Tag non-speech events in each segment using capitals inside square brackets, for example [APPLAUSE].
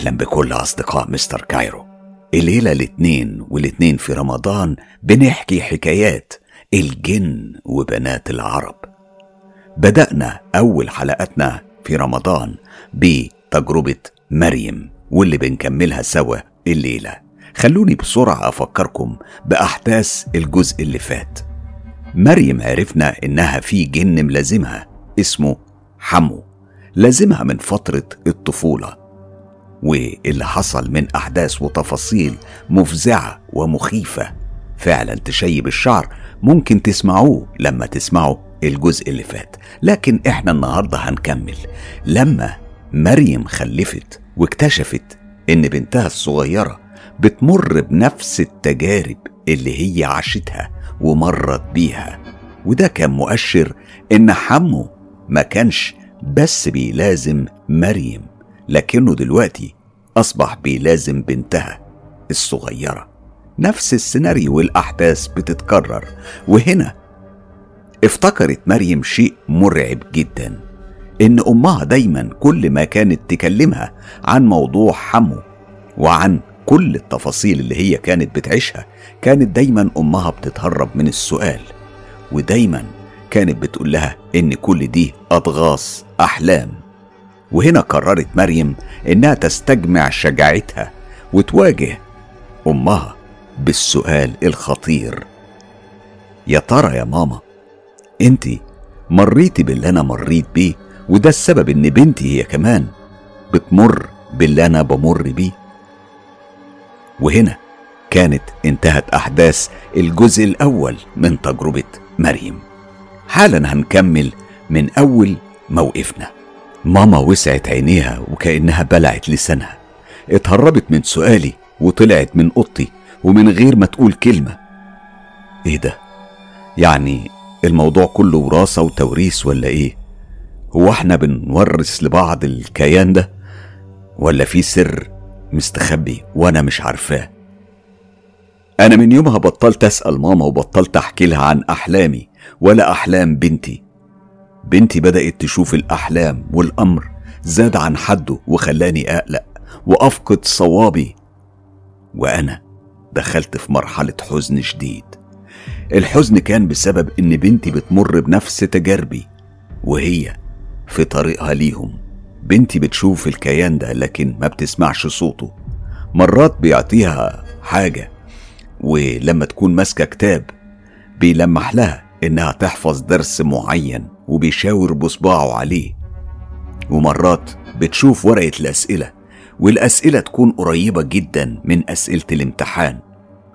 أهلا بكل أصدقاء مستر كايرو. الليلة الاتنين والاتنين في رمضان بنحكي حكايات الجن وبنات العرب. بدأنا أول حلقاتنا في رمضان بتجربة مريم واللي بنكملها سوا الليلة. خلوني بسرعة أفكركم بأحداث الجزء اللي فات. مريم عرفنا إنها في جن ملازمها اسمه حمو لازمها من فترة الطفولة. واللي حصل من أحداث وتفاصيل مفزعة ومخيفة. فعلا تشيب الشعر ممكن تسمعوه لما تسمعوا الجزء اللي فات. لكن إحنا النهارده هنكمل. لما مريم خلفت واكتشفت إن بنتها الصغيرة بتمر بنفس التجارب اللي هي عاشتها ومرت بيها. وده كان مؤشر إن حمو ما كانش بس بيلازم مريم. لكنه دلوقتي أصبح بيلازم بنتها الصغيرة. نفس السيناريو والأحداث بتتكرر وهنا افتكرت مريم شيء مرعب جدا إن أمها دايما كل ما كانت تكلمها عن موضوع حمو وعن كل التفاصيل اللي هي كانت بتعيشها كانت دايما أمها بتتهرب من السؤال ودايما كانت بتقول لها إن كل دي اضغاث أحلام. وهنا قررت مريم إنها تستجمع شجاعتها وتواجه أمها بالسؤال الخطير. يا ترى يا ماما أنت مريتي باللي أنا مريت بيه وده السبب إن بنتي هي كمان بتمر باللي أنا بمر بيه. وهنا كانت انتهت أحداث الجزء الأول من تجربة مريم. حالا هنكمل من أول موقفنا. ماما وسعت عينيها وكأنها بلعت لسانها. اتهربت من سؤالي وطلعت من أوضتي ومن غير ما تقول كلمة. إيه ده؟ يعني الموضوع كله وراثه وتوريث ولا إيه؟ هو إحنا بنورث لبعض الكيان ده؟ ولا في سر مستخبي وأنا مش عارفاه؟ أنا من يومها بطلت أسأل ماما وبطلت أحكي لها عن أحلامي ولا أحلام بنتي. بنتي بدأت تشوف الأحلام والأمر زاد عن حده وخلاني أقلق وأفقد صوابي. وأنا دخلت في مرحلة حزن شديد. الحزن كان بسبب إن بنتي بتمر بنفس تجاربي وهي في طريقها ليهم. بنتي بتشوف الكيان ده لكن ما بتسمعش صوته. مرات بيعطيها حاجة ولما تكون ماسكة كتاب بيلمح لها إنها تحفظ درس معين. وبيشاور بصباعه عليه. ومرات بتشوف ورقة الأسئلة والأسئلة تكون قريبة جدا من أسئلة الامتحان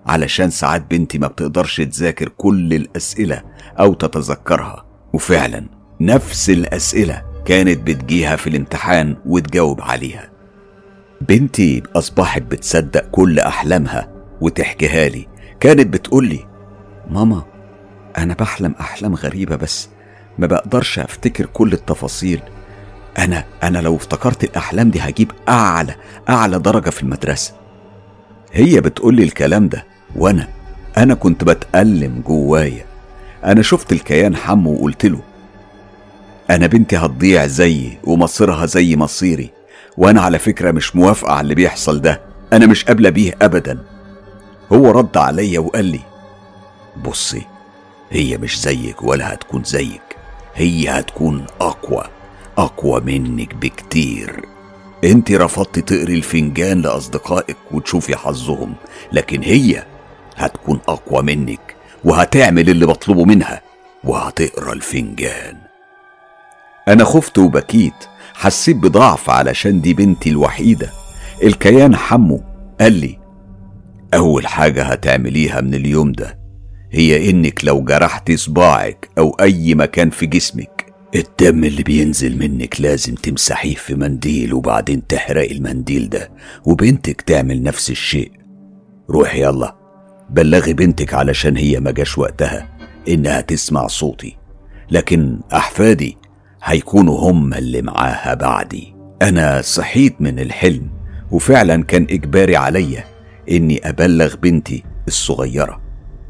علشان ساعات بنتي ما بتقدرش تذاكر كل الأسئلة أو تتذكرها. وفعلا نفس الأسئلة كانت بتجيها في الامتحان وتجاوب عليها. بنتي أصبحت بتصدق كل أحلامها وتحكيها لي. كانت بتقولي ماما أنا بحلم أحلام غريبة بس ما بقدرش أفتكر كل التفاصيل. أنا أنا لو افتكرت الأحلام دي هجيب أعلى أعلى درجة في المدرسة. هي بتقولي الكلام ده وأنا أنا كنت بتألم جوايا. أنا شفت الكيان حمو وقلت له أنا بنتي هتضيع زيي ومصيرها زي مصيري وأنا على فكرة مش موافقة على اللي بيحصل ده. أنا مش قابلة بيه أبدا. هو رد عليا وقال لي بصي هي مش زيك ولا هتكون زيك. هي هتكون أقوى أقوى منك بكتير. أنت رفضتي تقري الفنجان لأصدقائك وتشوفي حظهم لكن هي هتكون أقوى منك وهتعمل اللي بطلبه منها وهتقرأ الفنجان. أنا خفت وبكيت حسيت بضعف علشان دي بنتي الوحيدة. الكيان حمو قال لي أول حاجة هتعمليها من اليوم ده هي إنك لو جرحتي صباعك أو أي مكان في جسمك الدم اللي بينزل منك لازم تمسحيه في منديل وبعدين تحرقي المنديل ده وبنتك تعمل نفس الشيء. روحي يلا بلغي بنتك علشان هي ما جاش وقتها إنها تسمع صوتي. لكن أحفادي هيكونوا هم اللي معاها بعدي. أنا صحيت من الحلم وفعلا كان إجباري عليا إني أبلغ بنتي الصغيرة.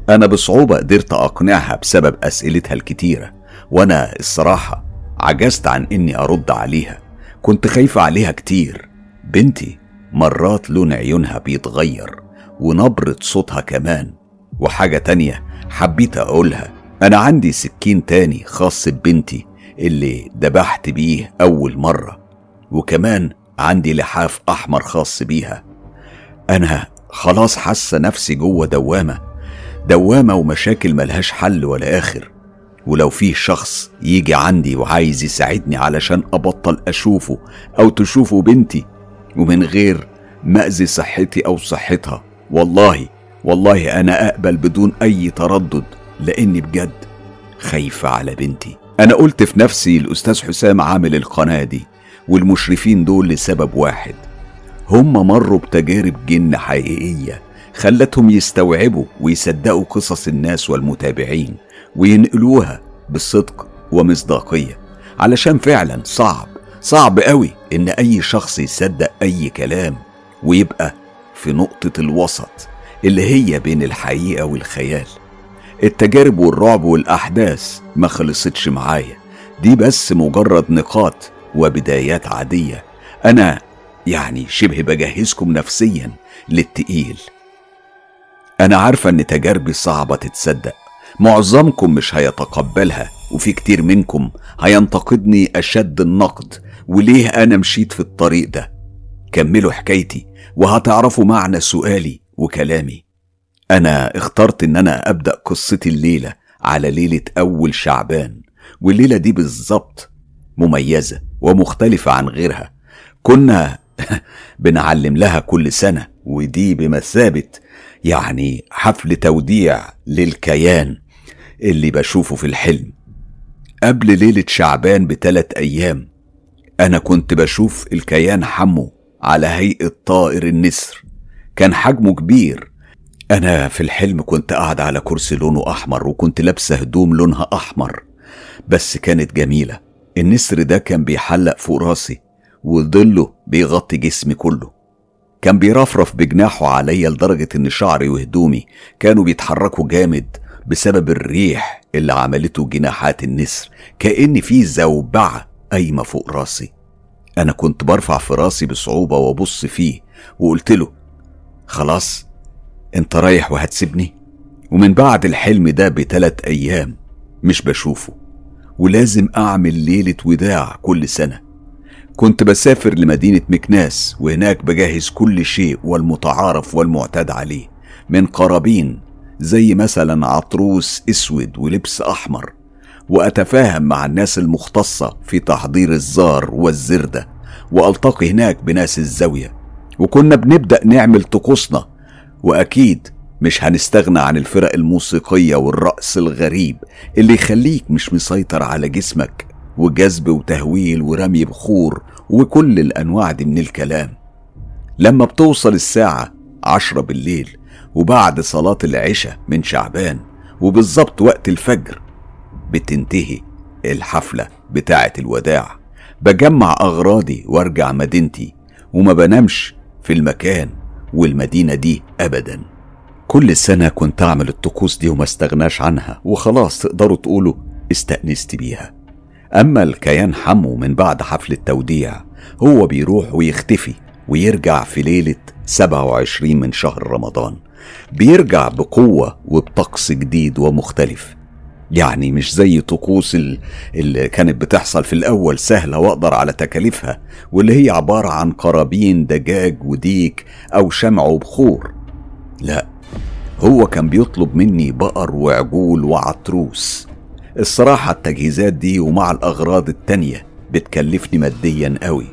أنا بصعوبة قدرت أقنعها بسبب أسئلتها الكتيرة وأنا الصراحة عجزت عن إني أرد عليها. كنت خايفة عليها كتير. بنتي مرات لون عيونها بيتغير ونبرة صوتها كمان. وحاجة تانية حبيت أقولها أنا عندي سكين تاني خاص ببنتي اللي دبحت بيه أول مرة وكمان عندي لحاف أحمر خاص بيها. أنا خلاص حاسة نفسي جوه دوامة دوامة ومشاكل ملهاش حل ولا آخر. ولو فيه شخص يجي عندي وعايز يساعدني علشان أبطل أشوفه أو تشوفه بنتي ومن غير ما أذي صحتي أو صحتها والله والله أنا أقبل بدون أي تردد لأني بجد خايفة على بنتي. أنا قلت في نفسي الأستاذ حسام عامل القناة دي والمشرفين دول لسبب واحد. هم مروا بتجارب جن حقيقية. خلتهم يستوعبوا ويصدقوا قصص الناس والمتابعين وينقلوها بصدق ومصداقية. علشان فعلا صعب صعب قوي إن أي شخص يصدق أي كلام ويبقى في نقطة الوسط اللي هي بين الحقيقة والخيال. التجارب والرعب والأحداث ما خلصتش معايا. دي بس مجرد نقاط وبدايات عادية. أنا يعني شبه بجهزكم نفسيا للتقيل. أنا عارفة إن تجاربي صعبة تتصدق. معظمكم مش هيتقبلها وفي كتير منكم هينتقدني أشد النقد. وليه أنا مشيت في الطريق ده؟ كملوا حكايتي وهتعرفوا معنى سؤالي وكلامي. أنا اخترت إن أنا أبدأ قصتي الليلة على ليلة أول شعبان. والليلة دي بالظبط مميزة ومختلفة عن غيرها. كنا [LAUGHS] بنعلم لها كل سنة ودي بمثابة يعني حفل توديع للكيان اللي بشوفه في الحلم. قبل ليلة شعبان بثلاث أيام أنا كنت بشوف الكيان حمو على هيئة طائر النسر. كان حجمه كبير. أنا في الحلم كنت قاعد على كرسي لونه أحمر وكنت لابسة هدوم لونها أحمر بس كانت جميلة. النسر ده كان بيحلق فوق راسي وظله بيغطي جسمي كله. كان بيرفرف بجناحه عليا لدرجة إن شعري وهدومي كانوا بيتحركوا جامد بسبب الريح اللي عملته جناحات النسر كأن في زوبعة قايمة فوق راسي. أنا كنت برفع في راسي بصعوبة وأبص فيه وقلت له خلاص أنت رايح وهتسيبني؟ ومن بعد الحلم ده بتلات أيام مش بشوفه ولازم أعمل ليلة وداع كل سنة. كنت بسافر لمدينة مكناس وهناك بجهز كل شيء والمتعارف والمعتاد عليه من قرابين زي مثلا عطروس أسود ولبس أحمر. وأتفاهم مع الناس المختصة في تحضير الزار والزردة وألتقي هناك بناس الزاوية. وكنا بنبدأ نعمل طقوسنا وأكيد مش هنستغنى عن الفرق الموسيقية والرقص الغريب اللي يخليك مش مسيطر على جسمك. وجذب وتهويل ورمي بخور وكل الأنواع دي من الكلام. لما بتوصل الساعة عشرة بالليل وبعد صلاة العشاء من شعبان وبالظبط وقت الفجر بتنتهي الحفلة بتاعة الوداع. بجمع أغراضي وأرجع مدينتي وما بنامش في المكان والمدينة دي أبدا. كل سنة كنت أعمل الطقوس دي وما استغناش عنها وخلاص تقدروا تقولوا استأنست بيها. أما الكيان حمو من بعد حفل التوديع هو بيروح ويختفي ويرجع في ليلة 27 من شهر رمضان. بيرجع بقوة وبطقس جديد ومختلف. يعني مش زي طقوس اللي كانت بتحصل في الأول سهلة وأقدر على تكاليفها واللي هي عبارة عن قرابين دجاج وديك أو شمع وبخور. لا هو كان بيطلب مني بقر وعجول وعطروس. الصراحة التجهيزات دي ومع الأغراض التانية بتكلفني ماديا قوي.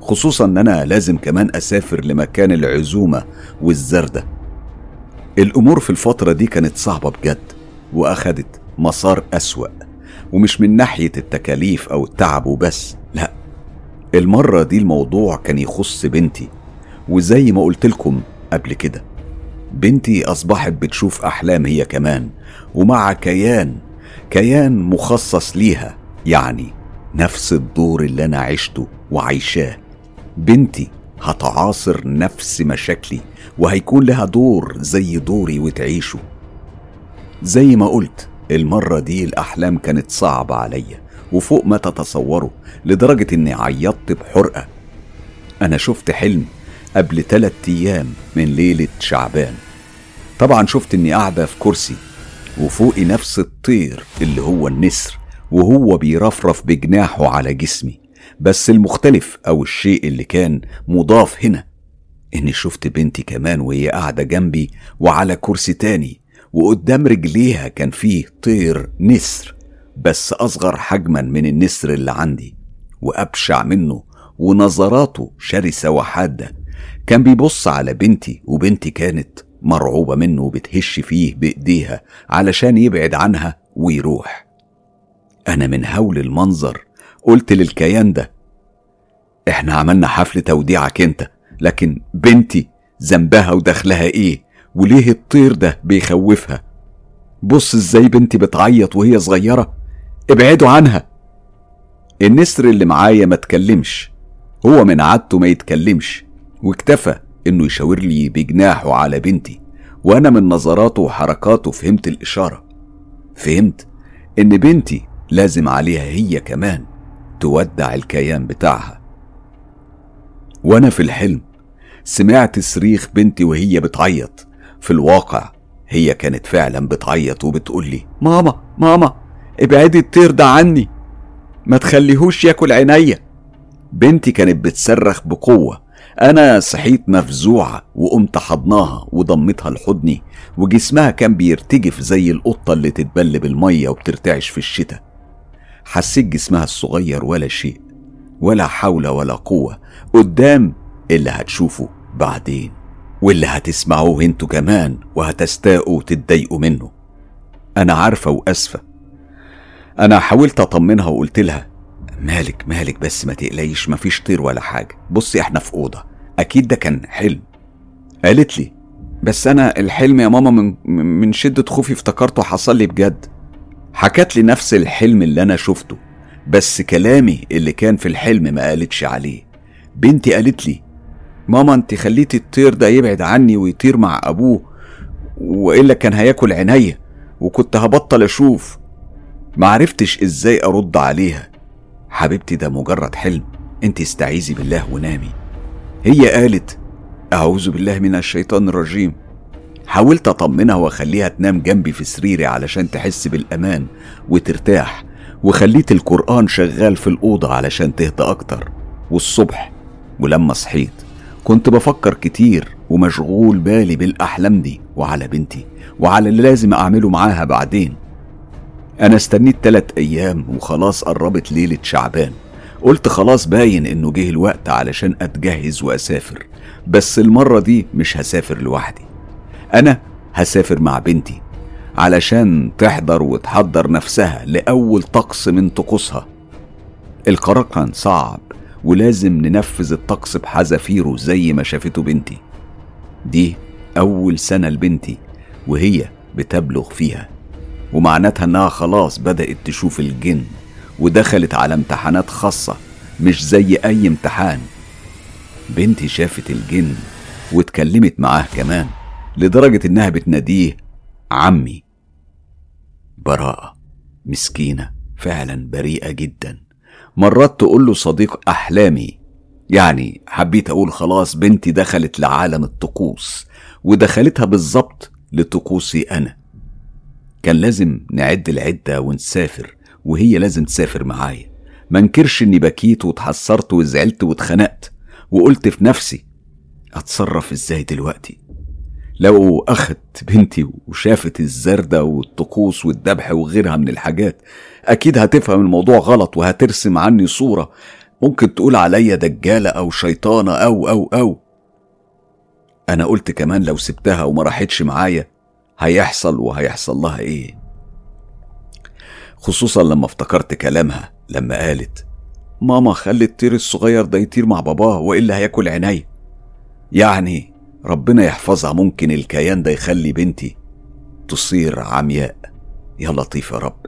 خصوصا إن أنا لازم كمان أسافر لمكان العزومة والزردة. الأمور في الفترة دي كانت صعبة بجد وأخدت مسار أسوأ ومش من ناحية التكاليف أو التعب وبس لأ. المرة دي الموضوع كان يخص بنتي وزي ما قلت لكم قبل كده بنتي أصبحت بتشوف أحلام هي كمان ومع كيان كيان مخصص ليها يعني نفس الدور اللي أنا عشته وعايشاه. بنتي هتعاصر نفس مشاكلي وهيكون لها دور زي دوري وتعيشه. زي ما قلت المرة دي الأحلام كانت صعبة عليا وفوق ما تتصوروا لدرجة إني عيطت بحرقة. أنا شفت حلم قبل تلات أيام من ليلة شعبان. طبعا شفت إني قاعدة في كرسي وفوقي نفس الطير اللي هو النسر وهو بيرفرف بجناحه على جسمي. بس المختلف أو الشيء اللي كان مضاف هنا إني شفت بنتي كمان وهي قاعدة جنبي وعلى كرسي تاني وقدام رجليها كان فيه طير نسر بس أصغر حجما من النسر اللي عندي وأبشع منه ونظراته شرسة وحادة. كان بيبص على بنتي وبنتي كانت مرعوبة منه وبتهش فيه بإيديها علشان يبعد عنها ويروح. أنا من هول المنظر قلت للكيان ده إحنا عملنا حفل توديعك أنت لكن بنتي ذنبها ودخلها إيه؟ وليه الطير ده بيخوفها؟ بص إزاي بنتي بتعيط وهي صغيرة ابعدوا عنها. النسر اللي معايا ما تكلمش هو من عادته ما يتكلمش واكتفى إنه يشاور لي بجناحه على بنتي وأنا من نظراته وحركاته فهمت الإشارة. فهمت إن بنتي لازم عليها هي كمان تودع الكيان بتاعها. وأنا في الحلم سمعت صريخ بنتي وهي بتعيط. في الواقع هي كانت فعلا بتعيط وبتقول لي ماما ماما ابعدي الطير ده عني ما تخليهوش ياكل عينيا. بنتي كانت بتصرخ بقوة أنا صحيت مفزوعة وقمت حضناها وضمتها لحضني وجسمها كان بيرتجف زي القطة اللي تتبل بالمية وبترتعش في الشتاء. حسيت جسمها الصغير ولا شيء ولا حول ولا قوة قدام اللي هتشوفه بعدين واللي هتسمعوه أنتوا كمان وهتستاءوا وتتضايقوا منه. أنا عارفة وأسفة. أنا حاولت أطمنها وقلت لها مالك مالك بس ما تقلقيش مفيش طير ولا حاجة. بصي إحنا في أوضة. أكيد ده كان حلم. قالت لي بس أنا الحلم يا ماما من, من شدة خوفي افتكرته حصل لي بجد. حكت لي نفس الحلم اللي أنا شفته بس كلامي اللي كان في الحلم ما قالتش عليه. بنتي قالت لي ماما أنت خليتي الطير ده يبعد عني ويطير مع أبوه وإلا كان هياكل عينيا وكنت هبطل أشوف. معرفتش إزاي أرد عليها. حبيبتي ده مجرد حلم. انت استعيذي بالله ونامي. هي قالت أعوذ بالله من الشيطان الرجيم. حاولت أطمنها وأخليها تنام جنبي في سريري علشان تحس بالأمان وترتاح وخليت القرآن شغال في الأوضة علشان تهدى أكتر. والصبح ولما صحيت كنت بفكر كتير ومشغول بالي بالأحلام دي وعلى بنتي وعلى اللي لازم أعمله معاها بعدين. أنا استنيت تلات أيام وخلاص قربت ليلة شعبان. قلت خلاص باين إنه جه الوقت علشان أتجهز وأسافر بس المرة دي مش هسافر لوحدي. أنا هسافر مع بنتي علشان تحضر وتحضر نفسها لأول طقس من طقوسها. القرار كان صعب ولازم ننفذ الطقس بحذافيره زي ما شافته بنتي. دي أول سنة لبنتي وهي بتبلغ فيها. ومعناتها إنها خلاص بدأت تشوف الجن ودخلت على امتحانات خاصة مش زي أي امتحان. بنتي شافت الجن واتكلمت معاه كمان لدرجة إنها بتناديه عمي. براءة مسكينة فعلا بريئة جدا. مرات تقول له صديق أحلامي يعني حبيت أقول خلاص بنتي دخلت لعالم الطقوس ودخلتها بالظبط لطقوسي أنا. كان لازم نعد العدة ونسافر وهي لازم تسافر معايا. ما انكرش إني بكيت واتحسرت وزعلت واتخنقت وقلت في نفسي أتصرف إزاي دلوقتي؟ لو اخدت بنتي وشافت الزردة والطقوس والذبح وغيرها من الحاجات أكيد هتفهم الموضوع غلط وهترسم عني صورة. ممكن تقول عليا دجالة أو شيطانة أو أو أو. أنا قلت كمان لو سبتها وما راحتش معايا هيحصل وهيحصل لها إيه؟ خصوصا لما افتكرت كلامها لما قالت ماما خلي الطير الصغير ده يطير مع باباه وإلا هياكل عيني. يعني ربنا يحفظها ممكن الكيان ده يخلي بنتي تصير عمياء. يا لطيف يا رب.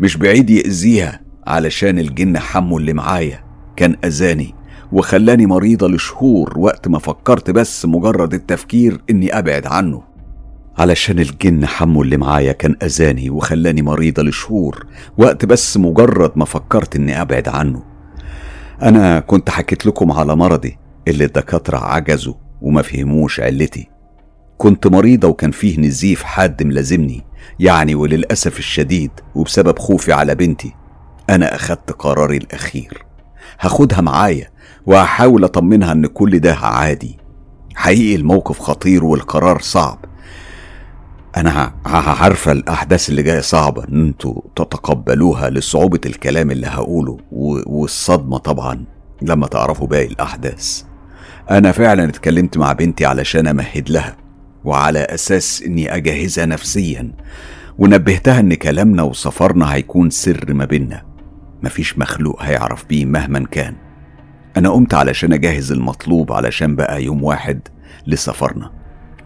مش بعيد يأذيها علشان الجن حمو اللي معايا. كان أذاني وخلاني مريضة لشهور وقت ما فكرت بس مجرد التفكير إني أبعد عنه. علشان الجن حمو اللي معايا كان أذاني وخلاني مريضة لشهور وقت بس مجرد ما فكرت إني أبعد عنه. أنا كنت حكيت لكم على مرضي اللي الدكاترة عجزوا وما فهموش علتي. كنت مريضة وكان فيه نزيف حاد ملازمني يعني وللأسف الشديد وبسبب خوفي على بنتي. أنا أخدت قراري الأخير. هاخدها معايا وهحاول أطمنها إن كل ده عادي. حقيقي الموقف خطير والقرار صعب. أنا عارفة الأحداث اللي جاية صعبة إن أنتوا تتقبلوها لصعوبة الكلام اللي هقوله والصدمة طبعا لما تعرفوا باقي الأحداث. أنا فعلا اتكلمت مع بنتي علشان أمهد لها وعلى أساس إني أجهزها نفسيا ونبهتها إن كلامنا وسفرنا هيكون سر ما بينا مفيش مخلوق هيعرف بيه مهما كان. أنا قمت علشان أجهز المطلوب علشان بقى يوم واحد لسفرنا.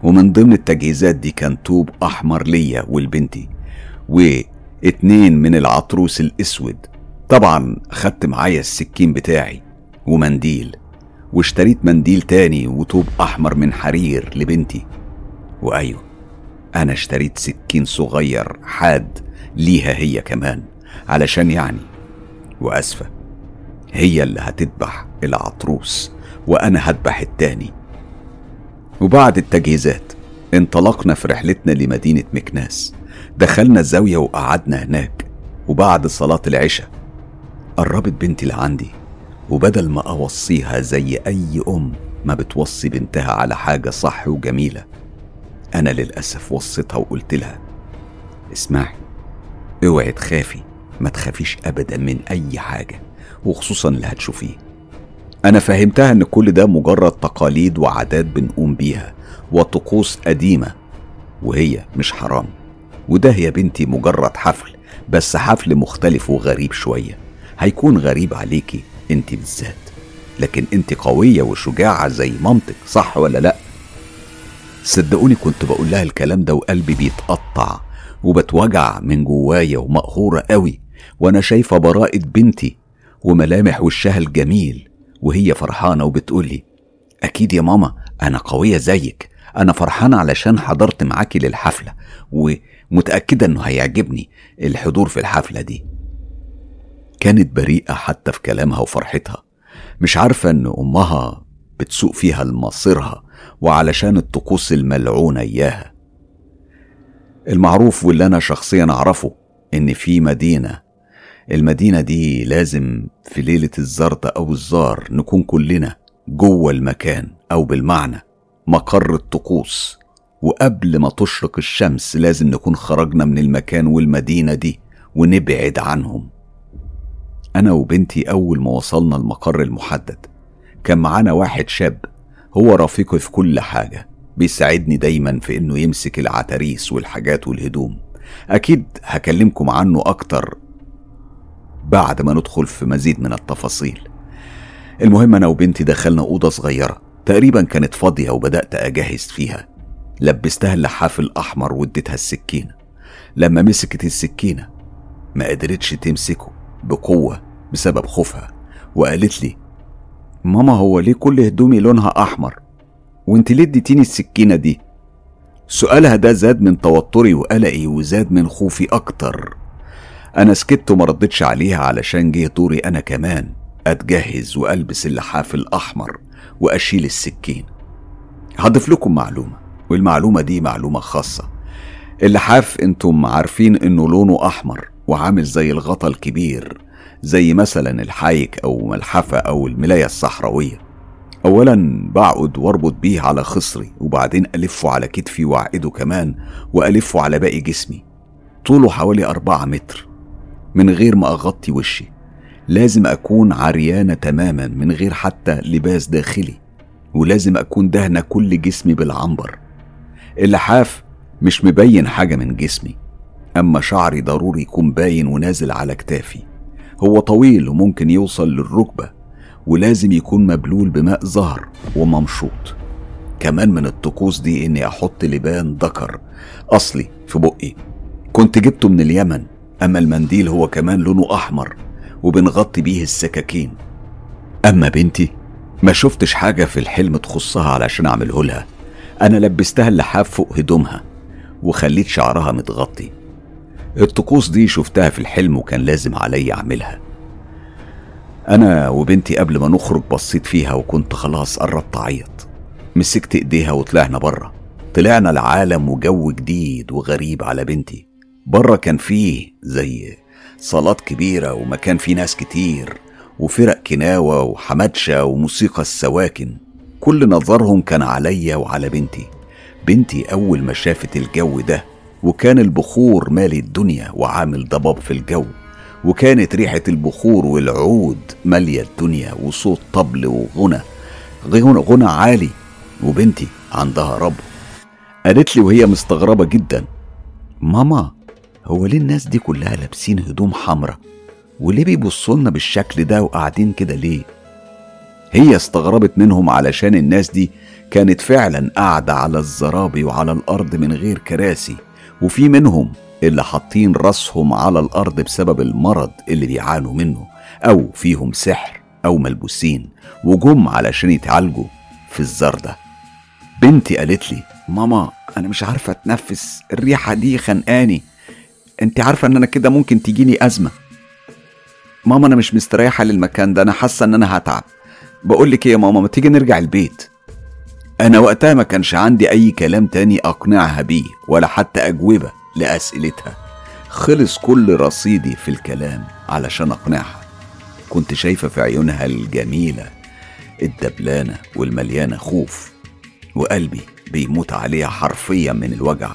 ومن ضمن التجهيزات دي كان طوب أحمر ليا ولبنتي واتنين من العطروس الأسود. طبعا خدت معايا السكين بتاعي ومنديل واشتريت منديل تاني وطوب أحمر من حرير لبنتي. وأيوه أنا اشتريت سكين صغير حاد ليها هي كمان علشان يعني وأسفة هي اللي هتذبح العطروس وأنا هذبح التاني. وبعد التجهيزات انطلقنا في رحلتنا لمدينة مكناس. دخلنا الزاوية وقعدنا هناك. وبعد صلاة العشاء قربت بنتي لعندي. وبدل ما أوصيها زي أي أم ما بتوصي بنتها على حاجة صح وجميلة. أنا للأسف وصيتها وقلت لها اسمعي اوعي تخافي ما تخافيش أبدا من أي حاجة وخصوصا اللي هتشوفيه. أنا فهمتها إن كل ده مجرد تقاليد وعادات بنقوم بيها وطقوس قديمة وهي مش حرام. وده يا بنتي مجرد حفل بس حفل مختلف وغريب شوية. هيكون غريب عليكي انت بالذات. لكن انت قوية وشجاعة زي مامتك صح ولا لأ؟ صدقوني كنت بقول لها الكلام ده وقلبي بيتقطع وبتوجع من جوايا ومقهورة قوي وأنا شايفة براءة بنتي وملامح وشها الجميل. وهي فرحانة وبتقولي أكيد يا ماما أنا قوية زيك. أنا فرحانة علشان حضرت معاكي للحفلة ومتأكدة إنه هيعجبني الحضور في الحفلة دي. كانت بريئة حتى في كلامها وفرحتها. مش عارفة إن أمها بتسوق فيها لمصيرها وعلشان الطقوس الملعونة إياها. المعروف واللي أنا شخصيا أعرفه إن في مدينة المدينة دي لازم في ليلة الزرد أو الزار نكون كلنا جوه المكان أو بالمعنى مقر الطقوس. وقبل ما تشرق الشمس لازم نكون خرجنا من المكان والمدينة دي ونبعد عنهم. أنا وبنتي أول ما وصلنا المقر المحدد كان معانا واحد شاب هو رفيقي في كل حاجة بيساعدني دايما في إنه يمسك العتاريس والحاجات والهدوم. أكيد هكلمكم عنه أكتر بعد ما ندخل في مزيد من التفاصيل. المهم أنا وبنتي دخلنا أوضة صغيرة تقريبا كانت فاضية وبدأت أجهز فيها. لبستها اللحاف الأحمر واديتها السكينة. لما مسكت السكينة ما قدرتش تمسكه بقوة بسبب خوفها وقالت لي ماما هو ليه كل هدومي لونها أحمر؟ وانت ليه اديتيني السكينة دي؟ سؤالها ده زاد من توتري وقلقي وزاد من خوفي أكتر. أنا سكت وما ردتش عليها علشان جه دوري أنا كمان. أتجهز وألبس اللحاف الأحمر وأشيل السكين. هضيف لكم معلومة والمعلومة دي معلومة خاصة. اللحاف أنتم عارفين إنه لونه أحمر وعامل زي الغطا الكبير زي مثلا الحايك أو ملحفة أو الملاية الصحراوية. أولا بقعد واربط بيه على خصري وبعدين ألفه على كتفي وأعقده كمان وألفه على باقي جسمي. طوله حوالي أربعة متر. من غير ما أغطي وشي. لازم أكون عريانة تماما من غير حتى لباس داخلي ولازم أكون دهنة كل جسمي بالعنبر. اللحاف مش مبين حاجة من جسمي أما شعري ضروري يكون باين ونازل على كتافي. هو طويل وممكن يوصل للركبة ولازم يكون مبلول بماء زهر وممشوط كمان من الطقوس دي إني أحط لبان ذكر أصلي في بقي. كنت جبته من اليمن أما المنديل هو كمان لونه أحمر وبنغطي بيه السكاكين. أما بنتي ما شفتش حاجة في الحلم تخصها علشان أعمله لها. أنا لبستها اللحاف فوق هدومها وخليت شعرها متغطي. الطقوس دي شفتها في الحلم وكان لازم علي أعملها. أنا وبنتي قبل ما نخرج بصيت فيها وكنت خلاص قربت أعيط. مسكت إيديها وطلعنا بره طلعنا العالم وجو جديد وغريب على بنتي. بره كان فيه زي صالات كبيرة ومكان فيه ناس كتير وفرق كناوة وحمدشة وموسيقى السواكن. كل نظرهم كان عليا وعلى بنتي. بنتي أول ما شافت الجو ده وكان البخور مالي الدنيا وعامل ضباب في الجو. وكانت ريحة البخور والعود مالية الدنيا وصوت طبل وغنى. غنى, عالي وبنتي عندها رب. قالت لي وهي مستغربة جدا ماما هو ليه الناس دي كلها لابسين هدوم حمراء وليه بيبصوا لنا بالشكل ده وقاعدين كده ليه؟ هي استغربت منهم علشان الناس دي كانت فعلا قاعدة على الزرابي وعلى الأرض من غير كراسي وفي منهم اللي حاطين راسهم على الأرض بسبب المرض اللي بيعانوا منه أو فيهم سحر أو ملبوسين وجم علشان يتعالجوا في الزر ده. بنتي قالت لي ماما أنا مش عارفة أتنفس الريحة دي خنقاني أنت عارفة إن أنا كده ممكن تجيني أزمة. ماما أنا مش مستريحة للمكان ده أنا حاسة إن أنا هتعب. بقول لك إيه يا ماما ما تيجي نرجع البيت. أنا وقتها ما كانش عندي أي كلام تاني أقنعها بيه ولا حتى أجوبة لأسئلتها. خلص كل رصيدي في الكلام علشان أقنعها. كنت شايفة في عيونها الجميلة الدبلانة والمليانة خوف وقلبي بيموت عليها حرفيا من الوجع.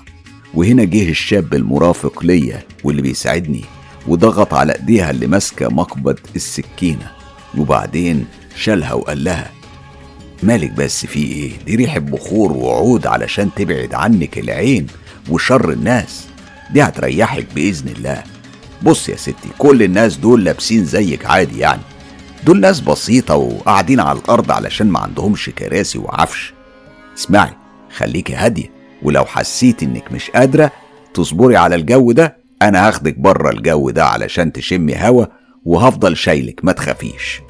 وهنا جه الشاب المرافق ليا واللي بيساعدني وضغط على إيديها اللي ماسكة مقبض السكينة وبعدين شالها وقال لها مالك بس في إيه؟ دي ريحة بخور وعود علشان تبعد عنك العين وشر الناس. دي هتريحك بإذن الله. بص يا ستي كل الناس دول لابسين زيك عادي يعني. دول ناس بسيطة وقاعدين على الأرض علشان ما عندهمش كراسي وعفش. اسمعي خليكي هادية. ولو حسيت إنك مش قادرة تصبري على الجو ده أنا هاخدك بره الجو ده علشان تشمي هوا وهفضل شايلك ما تخافيش.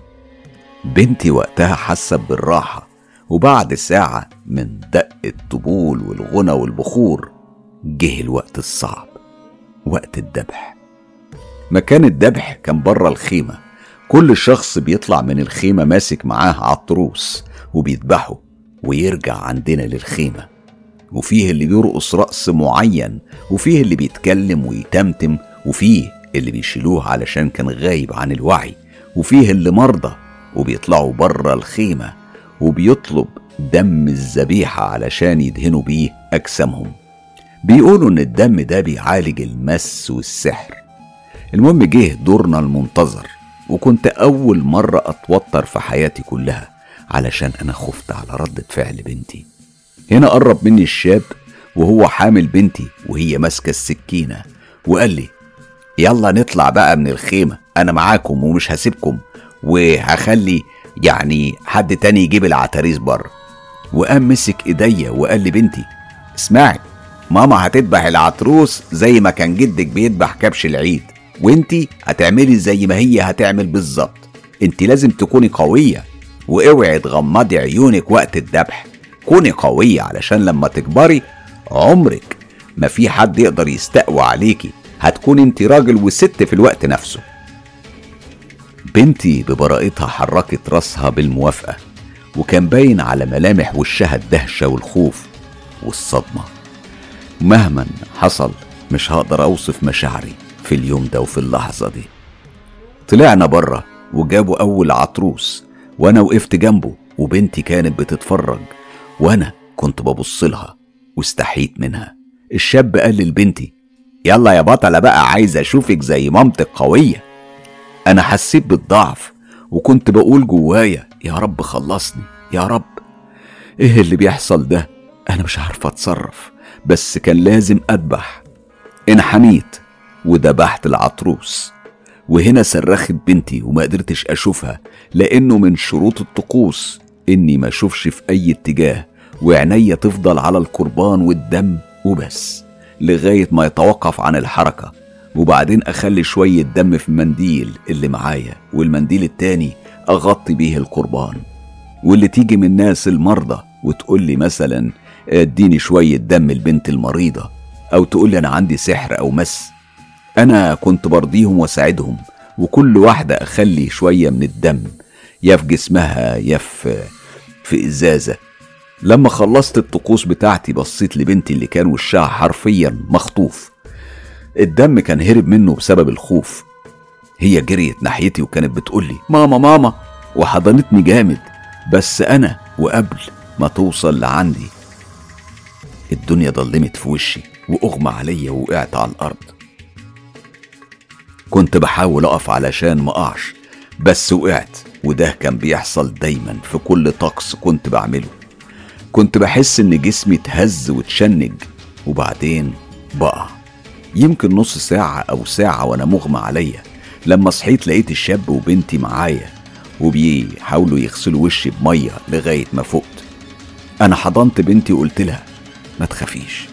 بنتي وقتها حست بالراحة وبعد ساعة من دق الطبول والغنى والبخور جه الوقت الصعب وقت الذبح مكان الذبح كان بره الخيمة كل شخص بيطلع من الخيمة ماسك معاه عطروس وبيذبحه ويرجع عندنا للخيمة. وفيه اللي بيرقص رقص معين وفيه اللي بيتكلم ويتمتم وفيه اللي بيشيلوه علشان كان غايب عن الوعي وفيه اللي مرضى وبيطلعوا بره الخيمة وبيطلب دم الذبيحة علشان يدهنوا بيه أجسامهم. بيقولوا إن الدم ده بيعالج المس والسحر. المهم جه دورنا المنتظر وكنت أول مرة أتوتر في حياتي كلها علشان أنا خفت على ردة فعل بنتي. هنا قرب مني الشاب وهو حامل بنتي وهي ماسكة السكينة وقال لي يلا نطلع بقى من الخيمة أنا معاكم ومش هسيبكم وهخلي يعني حد تاني يجيب العتاريس بره. وقام مسك إيديا وقال لي بنتي اسمعي ماما هتذبح العطروس زي ما كان جدك بيذبح كبش العيد وانتي هتعملي زي ما هي هتعمل بالظبط انت لازم تكوني قوية واوعي تغمضي عيونك وقت الذبح. كوني قوية علشان لما تكبري عمرك ما في حد يقدر يستقوى عليكي. هتكون انت راجل وست في الوقت نفسه. بنتي ببراءتها حركت راسها بالموافقة وكان باين على ملامح وشها الدهشة والخوف والصدمة. مهما حصل مش هقدر أوصف مشاعري في اليوم ده وفي اللحظة دي. طلعنا بره وجابوا أول عطروس وأنا وقفت جنبه وبنتي كانت بتتفرج. وأنا كنت ببص لها واستحيت منها. الشاب قال لبنتي يلا يا بطلة بقى عايز أشوفك زي مامتك قوية. أنا حسيت بالضعف وكنت بقول جوايا يا رب خلصني يا رب. إيه اللي بيحصل ده؟ أنا مش عارفة أتصرف بس كان لازم أذبح. انحنيت وذبحت العطروس وهنا صرخت بنتي وما قدرتش أشوفها لأنه من شروط الطقوس إني ما أشوفش في أي اتجاه. وعينيا تفضل على القربان والدم وبس لغاية ما يتوقف عن الحركة. وبعدين أخلي شوية دم في المنديل اللي معايا والمنديل التاني أغطي بيه القربان. واللي تيجي من الناس المرضى وتقول لي مثلا اديني شوية دم البنت المريضة أو تقول لي أنا عندي سحر أو مس. أنا كنت برضيهم وأساعدهم وكل واحدة أخلي شوية من الدم يا في جسمها يا في في إزازة. لما خلصت الطقوس بتاعتي بصيت لبنتي اللي كان وشها حرفيا مخطوف. الدم كان هرب منه بسبب الخوف. هي جريت ناحيتي وكانت بتقولي ماما ماما. وحضنتني جامد. بس أنا وقبل ما توصل لعندي الدنيا ضلمت في وشي وأغمى عليا ووقعت على الأرض. كنت بحاول أقف علشان ما أقعش بس وقعت وده كان بيحصل دايما في كل طقس كنت بعمله. كنت بحس إن جسمي اتهز واتشنج وبعدين بقع يمكن نص ساعة أو ساعة وأنا مغمى عليا لما صحيت لقيت الشاب وبنتي معايا وبيحاولوا يغسلوا وشي بمية لغاية ما فقت. أنا حضنت بنتي وقلت لها ما تخافيش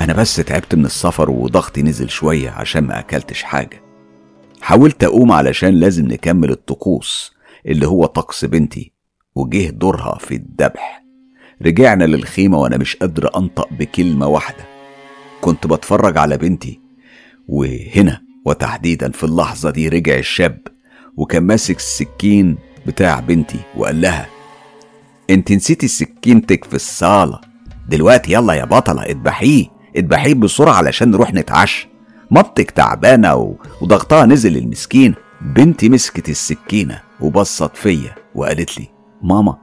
أنا بس تعبت من السفر وضغطي نزل شوية عشان ما أكلتش حاجة. حاولت أقوم علشان لازم نكمل الطقوس اللي هو طقس بنتي وجه دورها في الذبح. رجعنا للخيمة وأنا مش قادر أنطق بكلمة واحدة. كنت بتفرج على بنتي وهنا وتحديدا في اللحظة دي رجع الشاب وكان ماسك السكين بتاع بنتي وقال لها أنت نسيتي سكينتك في الصالة. دلوقتي يلا يا بطلة اذبحيه اذبحيه بسرعة علشان نروح نتعشى. مامتك تعبانة وضغطها نزل المسكين. بنتي مسكت السكينة وبصت فيا وقالت لي ماما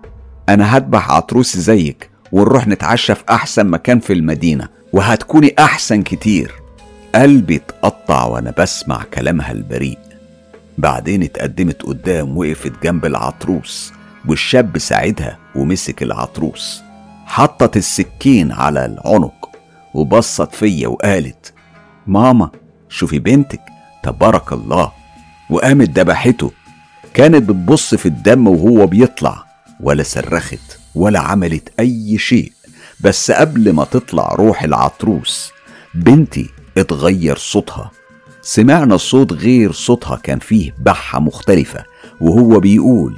أنا هذبح عطروس زيك ونروح نتعشى في أحسن مكان في المدينة وهتكوني أحسن كتير. قلبي اتقطع وأنا بسمع كلامها البريء. بعدين اتقدمت قدام وقفت جنب العطروس والشاب ساعدها ومسك العطروس. حطت السكين على العنق وبصت فيا وقالت ماما شوفي بنتك تبارك الله. وقامت ذبحته. كانت بتبص في الدم وهو بيطلع. ولا صرخت ولا عملت أي شيء. بس قبل ما تطلع روح العطروس بنتي اتغير صوتها. سمعنا صوت غير صوتها كان فيه بحة مختلفة وهو بيقول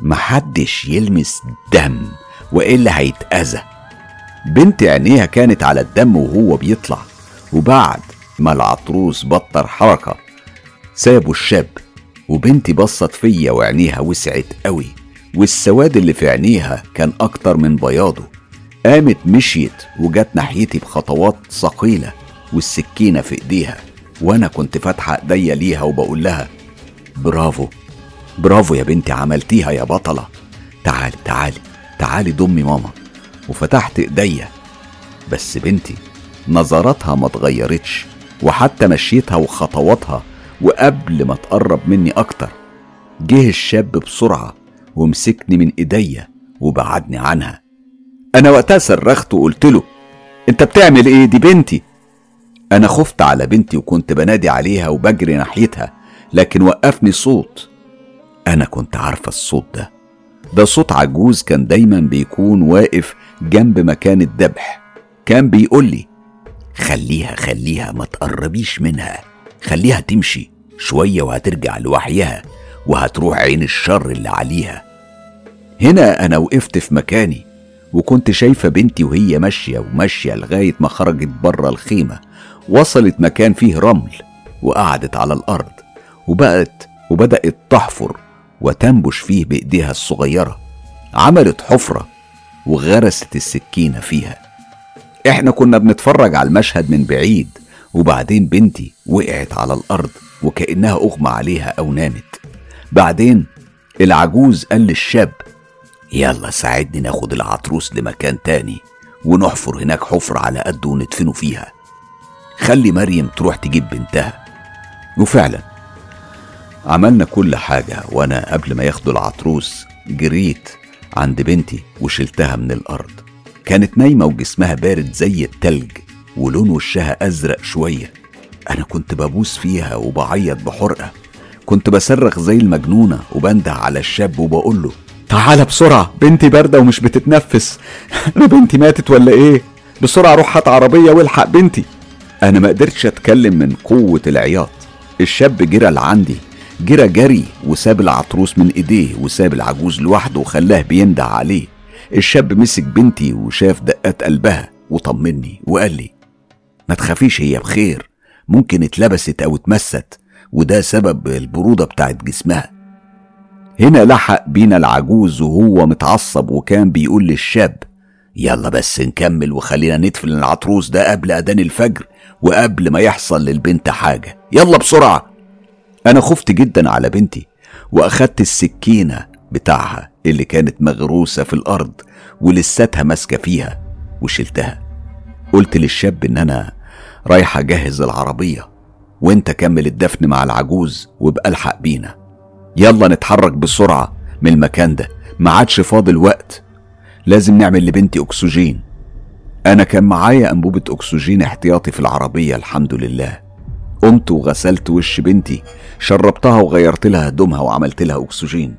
محدش يلمس دم وإلا هيتأذى. بنت عينيها كانت على الدم وهو بيطلع. وبعد ما العطروس بطر حركة سابوا الشاب وبنتي بصت فيا وعينيها وسعت قوي. والسواد اللي في عينيها كان أكتر من بياضه. قامت مشيت وجت ناحيتي بخطوات ثقيلة والسكينة في إيديها وأنا كنت فاتحة إيديا ليها وبقول لها برافو برافو يا بنتي عملتيها يا بطلة. تعالي تعالي تعالي ضمي ماما. وفتحت إيديا. بس بنتي نظراتها ما اتغيرتش وحتى مشيتها وخطواتها وقبل ما تقرب مني أكتر جه الشاب بسرعة ومسكني من إيديا وبعدني عنها. أنا وقتها صرخت وقلت له أنت بتعمل إيه دي بنتي؟ أنا خفت على بنتي وكنت بنادي عليها وبجري ناحيتها لكن وقفني صوت أنا كنت عارفة الصوت ده. ده صوت عجوز كان دايما بيكون واقف جنب مكان الذبح. كان بيقول لي خليها خليها ما تقربيش منها. خليها تمشي شوية وهترجع لوحيها وهتروح عين الشر اللي عليها. هنا أنا وقفت في مكاني وكنت شايفة بنتي وهي ماشية وماشية لغاية ما خرجت بره الخيمة وصلت مكان فيه رمل وقعدت على الأرض وبقت وبدأت تحفر وتنبش فيه بإيديها الصغيرة. عملت حفرة وغرست السكينة فيها. إحنا كنا بنتفرج على المشهد من بعيد وبعدين بنتي وقعت على الأرض وكأنها أغمى عليها أو نامت. بعدين العجوز قال للشاب يلا ساعدني ناخد العطروس لمكان تاني ونحفر هناك حفرة على قد وندفنه فيها. خلي مريم تروح تجيب بنتها. وفعلا عملنا كل حاجة وأنا قبل ما ياخدوا العطروس جريت عند بنتي وشلتها من الأرض. كانت نايمة وجسمها بارد زي التلج ولون وشها أزرق شوية. أنا كنت ببوس فيها وبعيط بحرقة. كنت بصرخ زي المجنونة وبنده على الشاب وبقول له تعالى بسرعة. بنتي باردة ومش بتتنفس. [LAUGHS] أنا بنتي ماتت ولا إيه؟ بسرعة روح هات عربية والحق بنتي. أنا ما قدرتش أتكلم من قوة العياط. الشاب جرى لعندي. جرى جري وساب العطروس من إيديه وساب العجوز لوحده وخلاه بينده عليه. الشاب مسك بنتي وشاف دقات قلبها وطمني وقال لي ما تخافيش هي بخير. ممكن اتلبست أو اتمست وده سبب البرودة بتاعت جسمها. هنا لحق بينا العجوز وهو متعصب وكان بيقول للشاب يلا بس نكمل وخلينا ندفن العطروس ده قبل أذان الفجر وقبل ما يحصل للبنت حاجة. يلا بسرعة. أنا خفت جدا على بنتي وأخدت السكينة بتاعها اللي كانت مغروسة في الأرض ولساتها ماسكة فيها وشلتها. قلت للشاب إن أنا رايح أجهز العربية وأنت كمل الدفن مع العجوز وابقى الحق بينا. يلا نتحرك بسرعة من المكان ده. ما عادش فاضل وقت. لازم نعمل لبنتي أكسجين. أنا كان معايا أنبوبة أكسجين احتياطي في العربية الحمد لله. قمت وغسلت وش بنتي شربتها وغيرت لها هدومها وعملت لها أكسجين.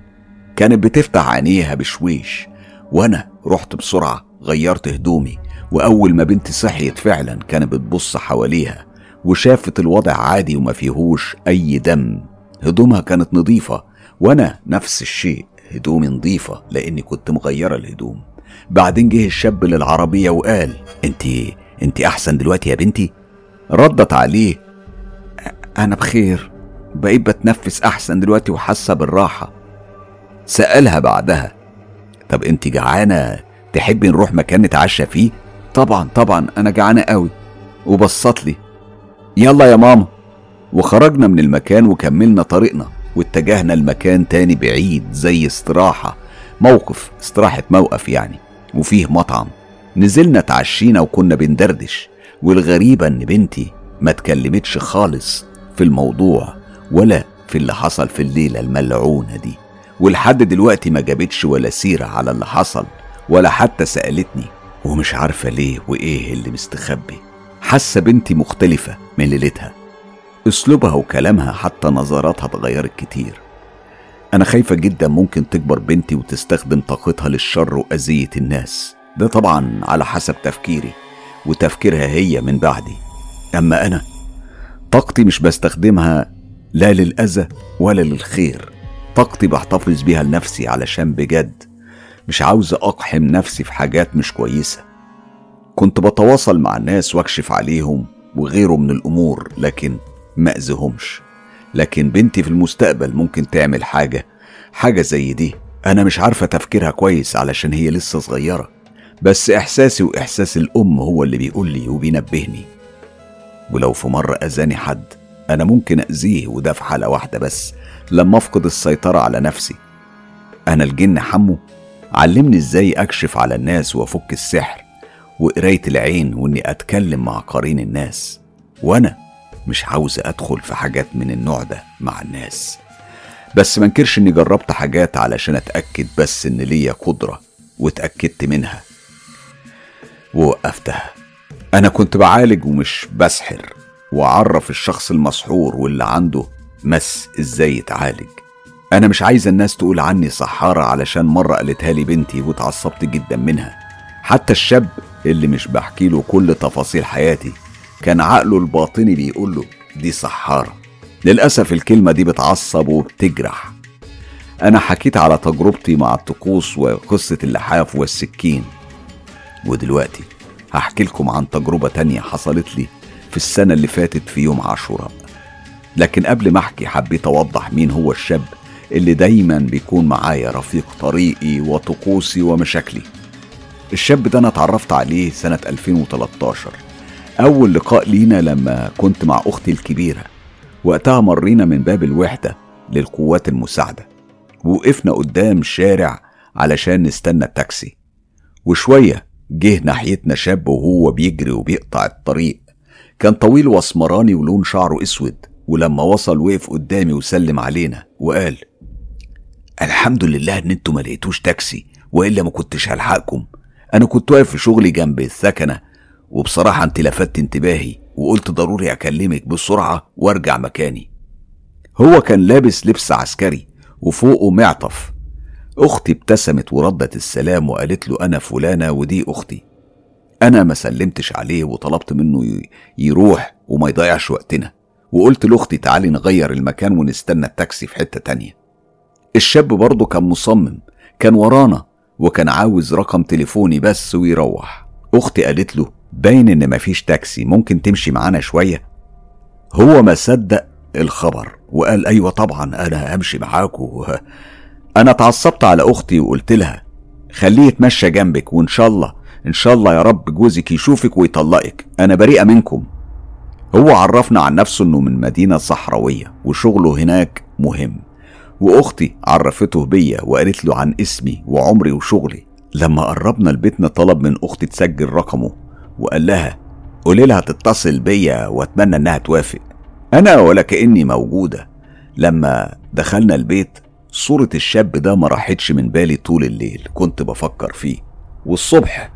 كانت بتفتح عينيها بشويش. وأنا رحت بسرعة غيرت هدومي. وأول ما بنتي صحيت فعلا كانت بتبص حواليها وشافت الوضع عادي وما فيهوش أي دم. هدومها كانت نظيفة وأنا نفس الشيء هدومي نظيفة لأني كنت مغيرة الهدوم. بعدين جه الشاب للعربية وقال أنت أنت أحسن دلوقتي يا بنتي؟ ردت عليه أنا بخير بقيت بتنفس أحسن دلوقتي وحاسة بالراحة. سألها بعدها طب أنت جعانة تحبي نروح مكان نتعشى فيه؟ طبعا طبعا أنا جعانة قوي. وبصت لي يلا يا ماما. وخرجنا من المكان وكملنا طريقنا واتجهنا لمكان تاني بعيد زي استراحة موقف استراحة موقف يعني وفيه مطعم. نزلنا اتعشينا وكنا بندردش والغريبة إن بنتي ما اتكلمتش خالص في الموضوع ولا في اللي حصل في الليلة الملعونة دي. ولحد دلوقتي ما جابتش ولا سيرة على اللي حصل ولا حتى سألتني ومش عارفة ليه وإيه اللي مستخبي. حاسة بنتي مختلفة من ليلتها. أسلوبها وكلامها حتى نظراتها اتغيرت كتير. أنا خايفة جدا ممكن تكبر بنتي وتستخدم طاقتها للشر وأذية الناس. ده طبعا على حسب تفكيري وتفكيرها هي من بعدي. أما أنا طاقتي مش بستخدمها لا للأذى ولا للخير. طاقتي بحتفظ بيها لنفسي علشان بجد. مش عاوز أقحم نفسي في حاجات مش كويسة. كنت بتواصل مع الناس واكشف عليهم وغيره من الأمور لكن ما لكن بنتي في المستقبل ممكن تعمل حاجة حاجة زي دي. أنا مش عارفة تفكيرها كويس علشان هي لسه صغيرة. بس إحساسي وإحساس الأم هو اللي بيقول لي وبينبهني. ولو في مرة أذاني حد أنا ممكن أذيه وده في حالة واحدة بس لما أفقد السيطرة على نفسي. أنا الجن حمو علمني إزاي أكشف على الناس وأفك السحر وقراية العين وإني أتكلم مع قرين الناس. وأنا مش عاوز أدخل في حاجات من النوع ده مع الناس. بس منكرش إني جربت حاجات علشان أتأكد بس إن ليا قدرة واتأكدت منها. ووقفتها. أنا كنت بعالج ومش بسحر وأعرف الشخص المسحور واللي عنده مس إزاي يتعالج. أنا مش عايز الناس تقول عني سحارة علشان مرة قالتها لي بنتي واتعصبت جدا منها. حتى الشاب اللي مش بحكي له كل تفاصيل حياتي كان عقله الباطني بيقول له دي سحارة. للأسف الكلمة دي بتعصب وبتجرح. أنا حكيت على تجربتي مع الطقوس وقصة اللحاف والسكين. ودلوقتي هحكي لكم عن تجربة تانية حصلت لي في السنة اللي فاتت في يوم عاشوراء. لكن قبل ما أحكي حبيت أوضح مين هو الشاب اللي دايما بيكون معايا رفيق طريقي وطقوسي ومشاكلي. الشاب ده أنا اتعرفت عليه سنة 2013 أول لقاء لينا لما كنت مع أختي الكبيرة. وقتها مرينا من باب الوحدة للقوات المساعدة. وقفنا قدام شارع علشان نستنى التاكسي. وشوية جه ناحيتنا شاب وهو بيجري وبيقطع الطريق. كان طويل وأسمراني ولون شعره أسود. ولما وصل وقف قدامي وسلم علينا وقال الحمد لله إن أنتوا ما لقيتوش تاكسي. وإلا ما كنتش هلحقكم. أنا كنت واقف في شغلي جنب الثكنه وبصراحة انت لفتت انتباهي وقلت ضروري أكلمك بسرعة وأرجع مكاني. هو كان لابس لبس عسكري وفوقه معطف. أختي ابتسمت وردت السلام وقالت له أنا فلانة ودي أختي. أنا ما سلمتش عليه وطلبت منه يروح وما يضيعش وقتنا. وقلت لأختي تعالي نغير المكان ونستنى التاكسي في حتة تانية. الشاب برضه كان مصمم كان ورانا وكان عاوز رقم تليفوني بس ويروح. أختي قالت له باين إن مفيش تاكسي ممكن تمشي معانا شوية؟ هو ما صدق الخبر وقال أيوه طبعا أنا همشي معاكوا أنا اتعصبت على أختي وقلت لها خليه يتمشى جنبك وإن شاء الله إن شاء الله يا رب جوزك يشوفك ويطلقك. أنا بريئة منكم. هو عرفنا عن نفسه إنه من مدينة صحراوية وشغله هناك مهم. وأختي عرفته بيا وقالت له عن اسمي وعمري وشغلي. لما قربنا لبيتنا طلب من أختي تسجل رقمه. وقال لها قولي لها تتصل بيا وأتمنى إنها توافق. أنا ولا كأني موجودة. لما دخلنا البيت صورة الشاب ده ما راحتش من بالي طول الليل كنت بفكر فيه. والصبح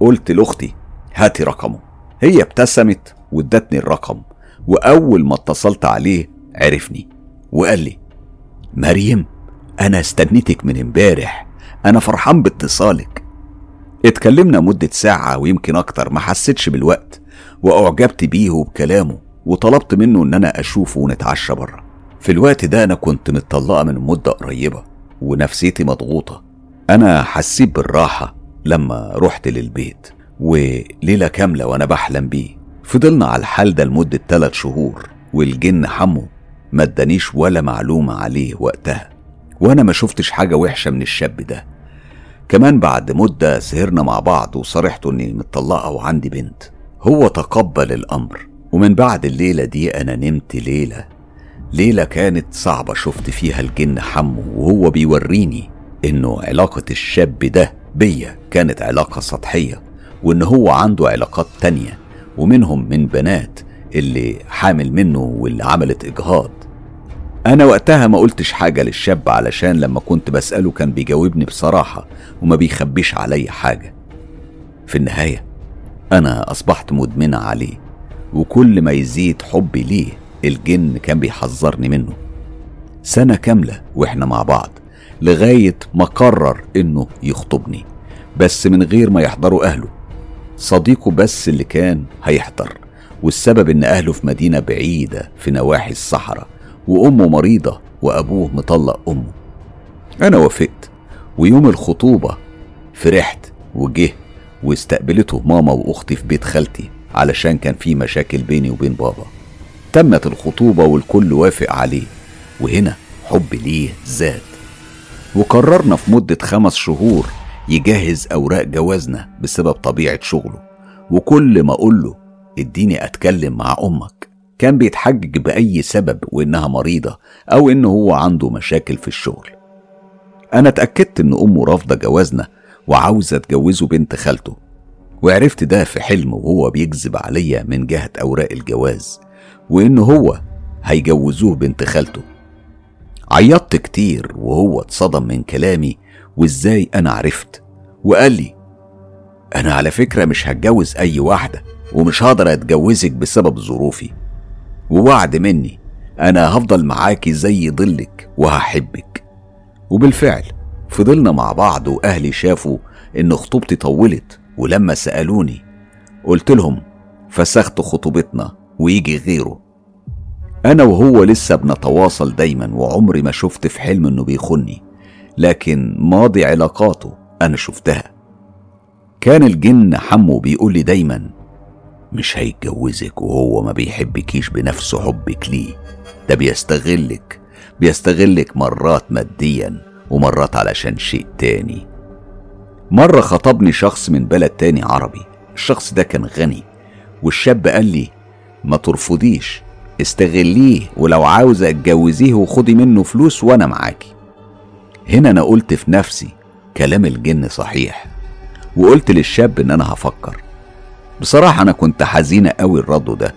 قلت لأختي هاتي رقمه. هي ابتسمت وادتني الرقم وأول ما اتصلت عليه عرفني وقال لي مريم أنا استنيتك من امبارح أنا فرحان باتصالك. اتكلمنا مدة ساعة ويمكن أكتر ما حسيتش بالوقت وأعجبت بيه وبكلامه وطلبت منه إن أنا أشوفه ونتعشى بره في الوقت ده أنا كنت متطلقة من مدة قريبة ونفسيتي مضغوطة. أنا حسيت بالراحة لما رحت للبيت وليلة كاملة وأنا بحلم بيه. فضلنا على الحال ده لمدة تلات شهور والجن حمو ما ادانيش ولا معلومة عليه وقتها. وأنا ما شفتش حاجة وحشة من الشاب ده. كمان بعد مدة سهرنا مع بعض وصرحت إني متطلقة وعندي بنت. هو تقبل الأمر ومن بعد الليلة دي أنا نمت ليلة. ليلة كانت صعبة شفت فيها الجن حمو وهو بيوريني إنه علاقة الشاب ده بيا كانت علاقة سطحية وإن هو عنده علاقات تانية ومنهم من بنات اللي حامل منه واللي عملت إجهاض. أنا وقتها ما قلتش حاجة للشاب علشان لما كنت بسأله كان بيجاوبني بصراحة وما بيخبيش علي حاجة. في النهاية أنا أصبحت مدمنة عليه وكل ما يزيد حبي ليه الجن كان بيحذرني منه. سنة كاملة وإحنا مع بعض لغاية ما قرر إنه يخطبني بس من غير ما يحضروا أهله. صديقه بس اللي كان هيحضر والسبب إن أهله في مدينة بعيدة في نواحي الصحراء. وأمه مريضة وأبوه مطلق أمه. أنا وافقت ويوم الخطوبة فرحت وجه واستقبلته ماما وأختي في بيت خالتي علشان كان في مشاكل بيني وبين بابا. تمت الخطوبة والكل وافق عليه وهنا حبي ليه زاد. وقررنا في مدة خمس شهور يجهز أوراق جوازنا بسبب طبيعة شغله وكل ما أقول له إديني أتكلم مع أمك. كان بيتحجج بأي سبب وإنها مريضة أو إن هو عنده مشاكل في الشغل. أنا اتأكدت إن أمه رافضة جوازنا وعاوزة تجوزه بنت خالته وعرفت ده في حلم وهو بيكذب عليا من جهة أوراق الجواز وإن هو هيجوزوه بنت خالته. عيطت كتير وهو اتصدم من كلامي وإزاي أنا عرفت؟ وقال لي أنا على فكرة مش هتجوز أي واحدة ومش هقدر أتجوزك بسبب ظروفي. ووعد مني أنا هفضل معاكي زي ظلك وهحبك. وبالفعل فضلنا مع بعض وأهلي شافوا إن خطوبتي طولت ولما سألوني قلت لهم فسخت خطوبتنا ويجي غيره. أنا وهو لسه بنتواصل دايما وعمري ما شفت في حلم إنه بيخني لكن ماضي علاقاته أنا شفتها. كان الجن حمو بيقول لي دايما مش هيتجوزك وهو ما بيحبكيش بنفس حبك ليه. ده بيستغلك بيستغلك مرات ماديا ومرات علشان شيء تاني. مرة خطبني شخص من بلد تاني عربي. الشخص ده كان غني والشاب قال لي ما ترفضيش استغليه ولو عاوزة اتجوزيه وخدي منه فلوس وأنا معاكي. هنا أنا قلت في نفسي كلام الجن صحيح وقلت للشاب إن أنا هفكر. بصراحة أنا كنت حزينة قوي الرد ده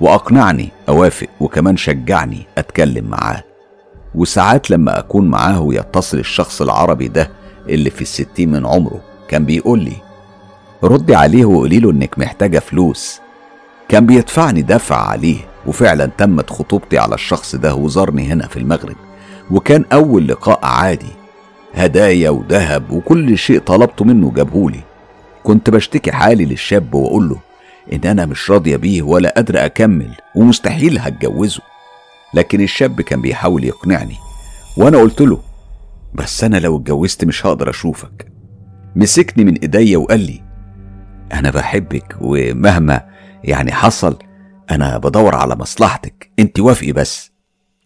وأقنعني أوافق وكمان شجعني أتكلم معاه. وساعات لما أكون معاه يتصل الشخص العربي ده اللي في الستين من عمره كان بيقول لي ردي عليه وقولي له إنك محتاجة فلوس. كان بيدفعني دفع عليه وفعلا تمت خطوبتي على الشخص ده وزارني هنا في المغرب. وكان أول لقاء عادي هدايا وذهب وكل شيء طلبته منه جابهولي كنت بشتكي حالي للشاب وأقول له إن أنا مش راضية بيه ولا قادرة أكمل ومستحيل هتجوزه. لكن الشاب كان بيحاول يقنعني وأنا قلت له بس أنا لو اتجوزت مش هقدر أشوفك. مسكني من إيديا وقال لي أنا بحبك ومهما يعني حصل أنا بدور على مصلحتك أنت وافقي بس.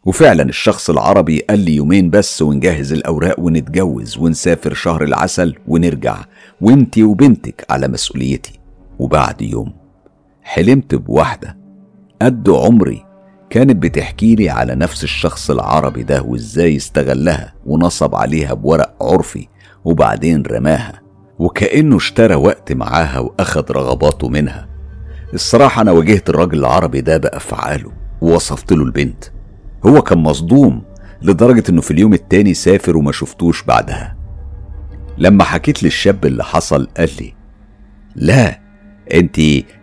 وفعلا الشخص العربي قال لي يومين بس ونجهز الأوراق ونتجوز ونسافر شهر العسل ونرجع وانتي وبنتك على مسؤوليتي. وبعد يوم حلمت بواحدة قد عمري كانت بتحكي لي على نفس الشخص العربي ده وازاي استغلها ونصب عليها بورق عرفي وبعدين رماها وكأنه اشترى وقت معاها وأخد رغباته منها. الصراحة أنا واجهت الراجل العربي ده بأفعاله ووصفت له البنت. هو كان مصدوم لدرجة إنه في اليوم التاني سافر وما شفتوش بعدها. لما حكيت للشاب اللي حصل قال لي لا انت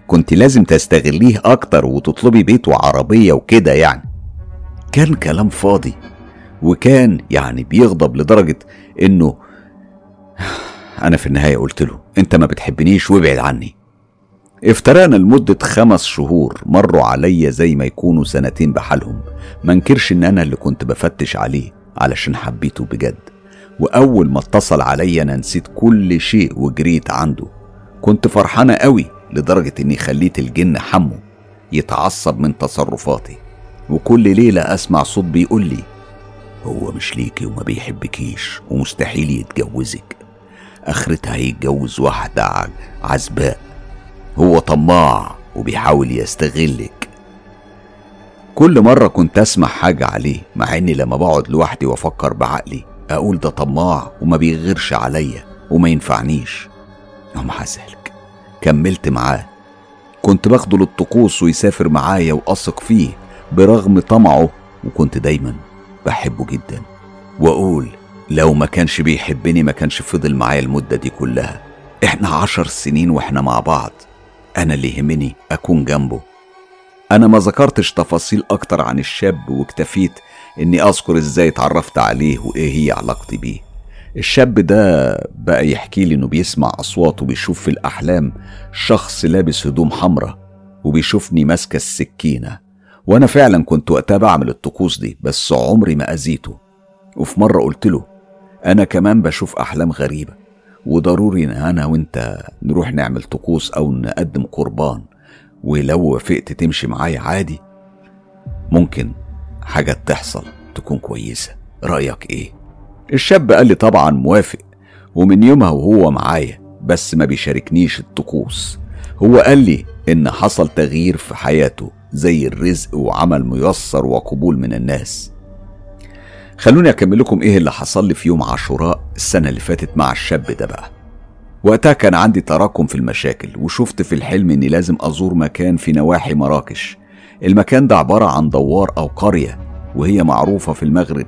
كنت لازم تستغليه أكتر وتطلبي بيت وعربية وكده يعني. كان كلام فاضي وكان يعني بيغضب لدرجة إنه [SIGHS] أنا في النهاية قلت له أنت ما بتحبنيش وابعد عني. افترقنا لمدة خمس شهور مروا عليا زي ما يكونوا سنتين بحالهم منكرش إن أنا اللي كنت بفتش عليه علشان حبيته بجد. وأول ما اتصل عليا أنا نسيت كل شيء وجريت عنده. كنت فرحانة قوي لدرجة إني خليت الجن حمو يتعصب من تصرفاتي. وكل ليلة أسمع صوت بيقول لي هو مش ليكي وما بيحبكيش ومستحيل يتجوزك. آخرتها هيتجوز واحدة عزباء. هو طماع وبيحاول يستغلك. كل مرة كنت أسمع حاجة عليه مع إني لما بقعد لوحدي وأفكر بعقلي أقول ده طماع وما بيغيرش عليا وما ينفعنيش. ومع ذلك كملت معاه. كنت باخده للطقوس ويسافر معايا وأثق فيه برغم طمعه وكنت دايما بحبه جدا. وأقول لو ما كانش بيحبني ما كانش فضل معايا المدة دي كلها. إحنا عشر سنين وإحنا مع بعض. أنا اللي يهمني أكون جنبه. أنا ما ذكرتش تفاصيل أكتر عن الشاب واكتفيت إني أذكر إزاي اتعرفت عليه وإيه هي علاقتي بيه. الشاب ده بقى يحكي لي إنه بيسمع أصوات وبيشوف في الأحلام شخص لابس هدوم حمراء وبيشوفني ماسكة السكينة. وأنا فعلا كنت وقتها بعمل الطقوس دي بس عمري ما أذيته. وفي مرة قلت له أنا كمان بشوف أحلام غريبة وضروري إن أنا وأنت نروح نعمل طقوس أو نقدم قربان ولو وافقت تمشي معايا عادي ممكن حاجة تحصل تكون كويسة. رأيك إيه؟ الشاب قال لي طبعا موافق ومن يومها وهو معايا بس ما بيشاركنيش الطقوس. هو قال لي إن حصل تغيير في حياته زي الرزق وعمل ميسر وقبول من الناس. خلوني أكمل لكم إيه اللي حصل لي في يوم عاشوراء السنة اللي فاتت مع الشاب ده بقى. وقتها كان عندي تراكم في المشاكل وشفت في الحلم إني لازم أزور مكان في نواحي مراكش. المكان ده عبارة عن دوار أو قرية وهي معروفة في المغرب.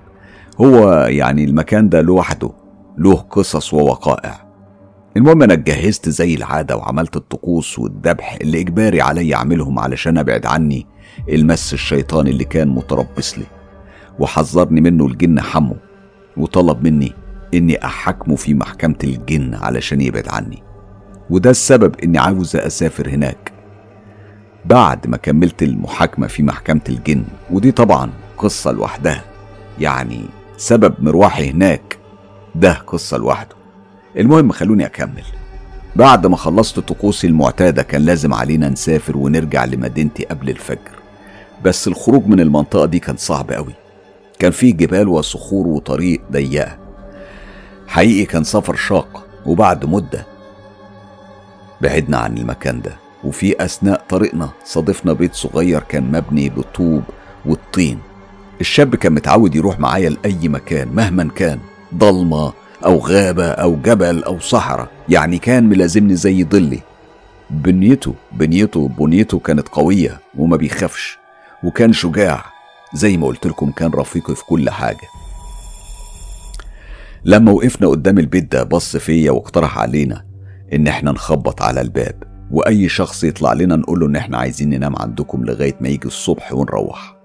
هو يعني المكان ده لوحده له قصص ووقائع. المهم أنا اتجهزت زي العادة وعملت الطقوس والذبح اللي إجباري علي أعملهم علشان أبعد عني المس الشيطاني اللي كان متربص لي. وحذرني منه الجن حمو وطلب مني إني أحاكمه في محكمة الجن علشان يبعد عني. وده السبب إني عاوز أسافر هناك. بعد ما كملت المحاكمة في محكمة الجن ودي طبعا قصة لوحدها. يعني سبب مروحي هناك ده قصة لوحده. المهم خلوني أكمل. بعد ما خلصت طقوسي المعتادة كان لازم علينا نسافر ونرجع لمدينتي قبل الفجر. بس الخروج من المنطقة دي كان صعب قوي. كان فيه جبال وصخور وطريق ضيقة. حقيقي كان سفر شاق وبعد مدة بعدنا عن المكان ده. وفي أثناء طريقنا صادفنا بيت صغير كان مبني بالطوب والطين. الشاب كان متعود يروح معايا لأي مكان مهما كان ضلمة أو غابة أو جبل أو صحراء. يعني كان ملازمني زي ظلي. بنيته بنيته بنيته كانت قوية وما بيخافش وكان شجاع. زي ما قلت لكم كان رفيقي في كل حاجة. لما وقفنا قدام البيت ده بص فيا واقترح علينا إن إحنا نخبط على الباب. وأي شخص يطلع لنا نقول له إن إحنا عايزين ننام عندكم لغاية ما يجي الصبح ونروح.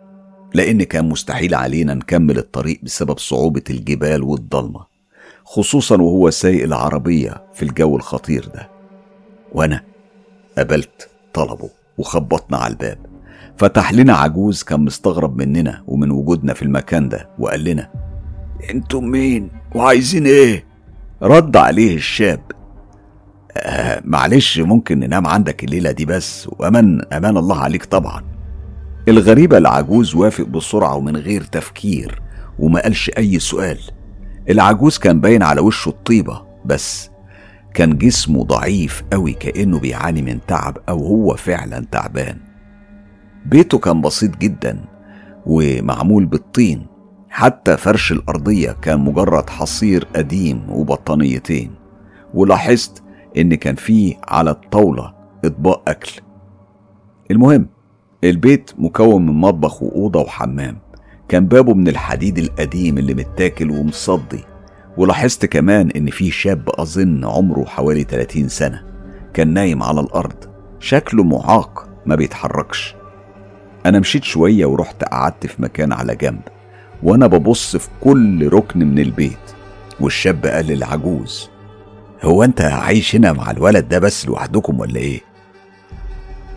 لأن كان مستحيل علينا نكمل الطريق بسبب صعوبة الجبال والضلمة خصوصا وهو سايق العربية في الجو الخطير ده. وأنا قبلت طلبه وخبطنا على الباب. فتح لنا عجوز كان مستغرب مننا ومن وجودنا في المكان ده وقال لنا أنتم مين وعايزين إيه؟ رد عليه الشاب آه معلش ممكن ننام عندك الليلة دي بس. وأمان أمان الله عليك طبعا. الغريبة العجوز وافق بسرعة ومن غير تفكير وما قالش أي سؤال. العجوز كان باين على وشه الطيبة بس كان جسمه ضعيف قوي كأنه بيعاني من تعب أو هو فعلا تعبان. بيته كان بسيط جدا ومعمول بالطين. حتى فرش الأرضية كان مجرد حصير قديم وبطانيتين. ولاحظت إن كان فيه على الطاولة أطباق أكل. المهم البيت مكون من مطبخ وأوضة وحمام. كان بابه من الحديد القديم اللي متاكل ومصدي. ولاحظت كمان إن في شاب أظن عمره حوالي 30 سنة. كان نايم على الأرض. شكله معاق ما بيتحركش. أنا مشيت شوية ورحت قعدت في مكان على جنب. وأنا ببص في كل ركن من البيت. والشاب قال للعجوز هو أنت عايش هنا مع الولد ده بس لوحدكم ولا إيه؟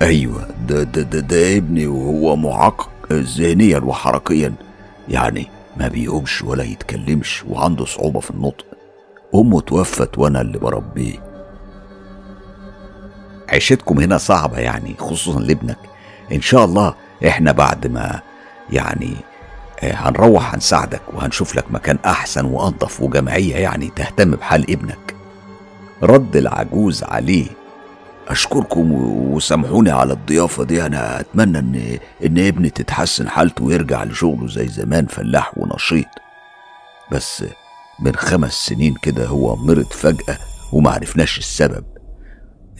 أيوة ده ده ده, ده ابني وهو معاق ذهنيا وحركيا. يعني ما بيقومش ولا يتكلمش وعنده صعوبة في النطق. أمه توفت وأنا اللي بربيه. عيشتكم هنا صعبة يعني خصوصا لابنك. إن شاء الله إحنا بعد ما يعني آه، هنروح هنساعدك وهنشوف لك مكان أحسن وأنظف وجمعية يعني تهتم بحال ابنك. رد العجوز عليه. أشكركم وسامحوني على الضيافة دي. أنا أتمنى إن إن ابني تتحسن حالته ويرجع لشغله زي زمان فلاح ونشيط. بس من خمس سنين كده هو مرض فجأة ومعرفناش السبب.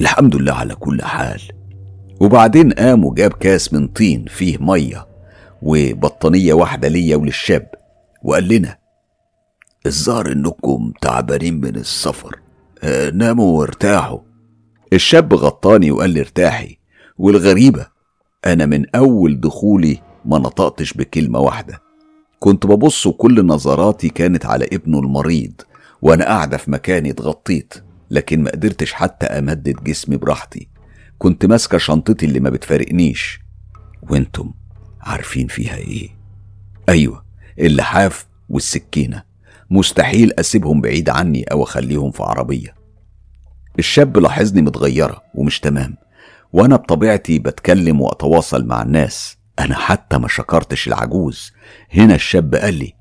الحمد لله على كل حال. وبعدين قام وجاب كاس من طين فيه مية وبطانية واحدة ليا وللشاب وقال لنا الظاهر إنكم تعبانين من السفر. ناموا وارتاحوا. الشاب غطاني وقال لي ارتاحي. والغريبة أنا من أول دخولي ما نطقتش بكلمة واحدة. كنت ببص وكل نظراتي كانت على ابنه المريض وأنا قاعدة في مكاني اتغطيت لكن ما قدرتش حتى أمدد جسمي براحتي. كنت ماسكة شنطتي اللي ما بتفارقنيش. وأنتم عارفين فيها إيه؟ أيوه اللحاف والسكينة. مستحيل أسيبهم بعيد عني أو أخليهم في عربية. الشاب لاحظني متغيرة ومش تمام وأنا بطبيعتي بتكلم وأتواصل مع الناس. أنا حتى ما شكرتش العجوز. هنا الشاب قال لي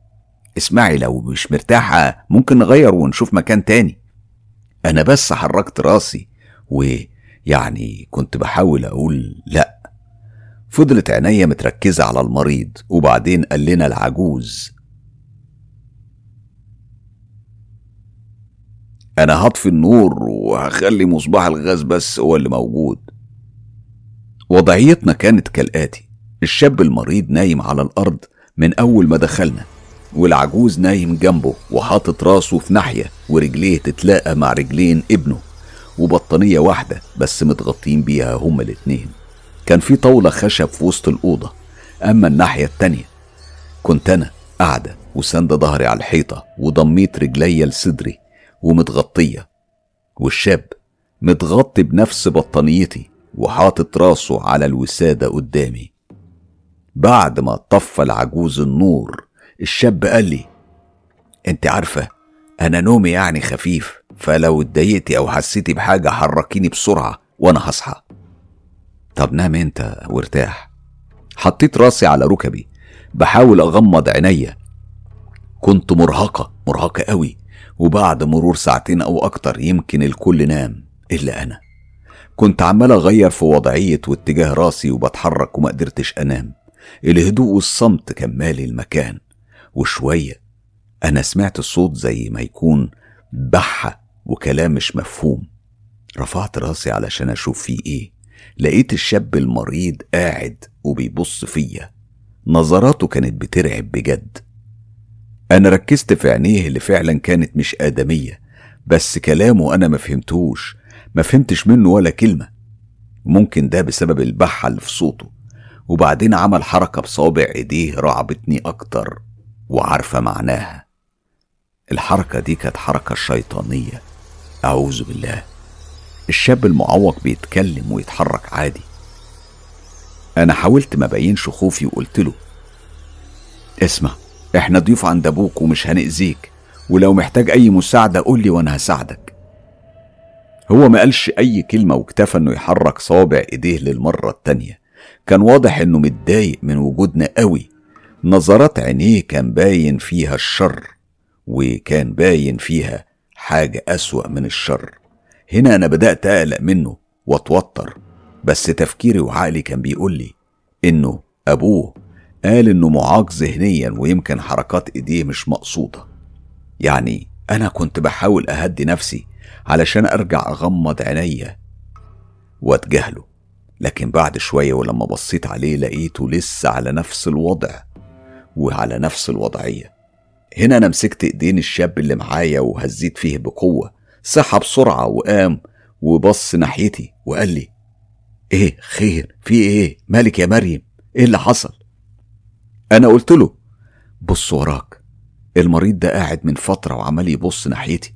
اسمعي لو مش مرتاحة ممكن نغير ونشوف مكان تاني. أنا بس حركت راسي ويعني كنت بحاول أقول لأ. فضلت عينيا متركزة على المريض وبعدين قال لنا العجوز. أنا هطفي النور وهخلي مصباح الغاز بس هو اللي موجود. وضعيتنا كانت كالآتي. الشاب المريض نايم على الأرض من أول ما دخلنا والعجوز نايم جنبه وحاطط راسه في ناحية ورجليه تتلاقى مع رجلين ابنه وبطانية واحدة بس متغطين بيها هما الاتنين. كان في طاولة خشب في وسط الأوضة. أما الناحية التانية كنت أنا قاعدة وساند ظهري على الحيطة وضميت رجليا لصدري. ومتغطية. والشاب متغطي بنفس بطانيتي وحاطط راسه على الوسادة قدامي. بعد ما طفى العجوز النور الشاب قال لي أنت عارفة أنا نومي يعني خفيف فلو اتضايقتي أو حسيتي بحاجة حركيني بسرعة وأنا هصحى. طب نام أنت وارتاح. حطيت راسي على ركبي بحاول أغمض عينيا. كنت مرهقة مرهقة قوي. وبعد مرور ساعتين أو أكتر يمكن الكل نام إلا أنا. كنت عمال أغير في وضعية واتجاه راسي وبتحرك وما قدرتش أنام. الهدوء والصمت كان مالي المكان. وشوية أنا سمعت الصوت زي ما يكون بحة وكلام مش مفهوم. رفعت راسي علشان أشوف فيه إيه. لقيت الشاب المريض قاعد وبيبص فيا. نظراته كانت بترعب بجد. أنا ركزت في عينيه اللي فعلا كانت مش آدمية بس كلامه أنا ما فهمتوش ما فهمتش منه ولا كلمة. ممكن ده بسبب البحة اللي في صوته. وبعدين عمل حركة بصابع إيديه رعبتني أكتر وعارفة معناها. الحركة دي كانت حركة شيطانية. أعوذ بالله. الشاب المعوق بيتكلم ويتحرك عادي. أنا حاولت ما بينش خوفي وقلت له اسمع إحنا ضيوف عند أبوك ومش هنأذيك. ولو محتاج أي مساعدة قول لي وأنا هساعدك. هو ما قالش أي كلمة واكتفى إنه يحرك صابع إيديه للمرة التانية. كان واضح إنه متضايق من وجودنا قوي. نظرات عينيه كان باين فيها الشر وكان باين فيها حاجة أسوأ من الشر. هنا أنا بدأت أقلق منه وأتوتر بس تفكيري وعقلي كان بيقول لي إنه أبوه قال إنه معاق ذهنيا ويمكن حركات إيديه مش مقصودة. يعني أنا كنت بحاول أهدي نفسي علشان أرجع أغمض عينيا وأتجاهله لكن بعد شوية ولما بصيت عليه لقيته لسه على نفس الوضع وعلى نفس الوضعية. هنا أنا مسكت إيدين الشاب اللي معايا وهزيت فيه بقوة صحى بسرعة وقام وبص ناحيتي وقال لي إيه خير؟ في إيه؟ مالك يا مريم؟ إيه اللي حصل؟ أنا قلت له بص وراك المريض ده قاعد من فترة وعمال يبص ناحيتي.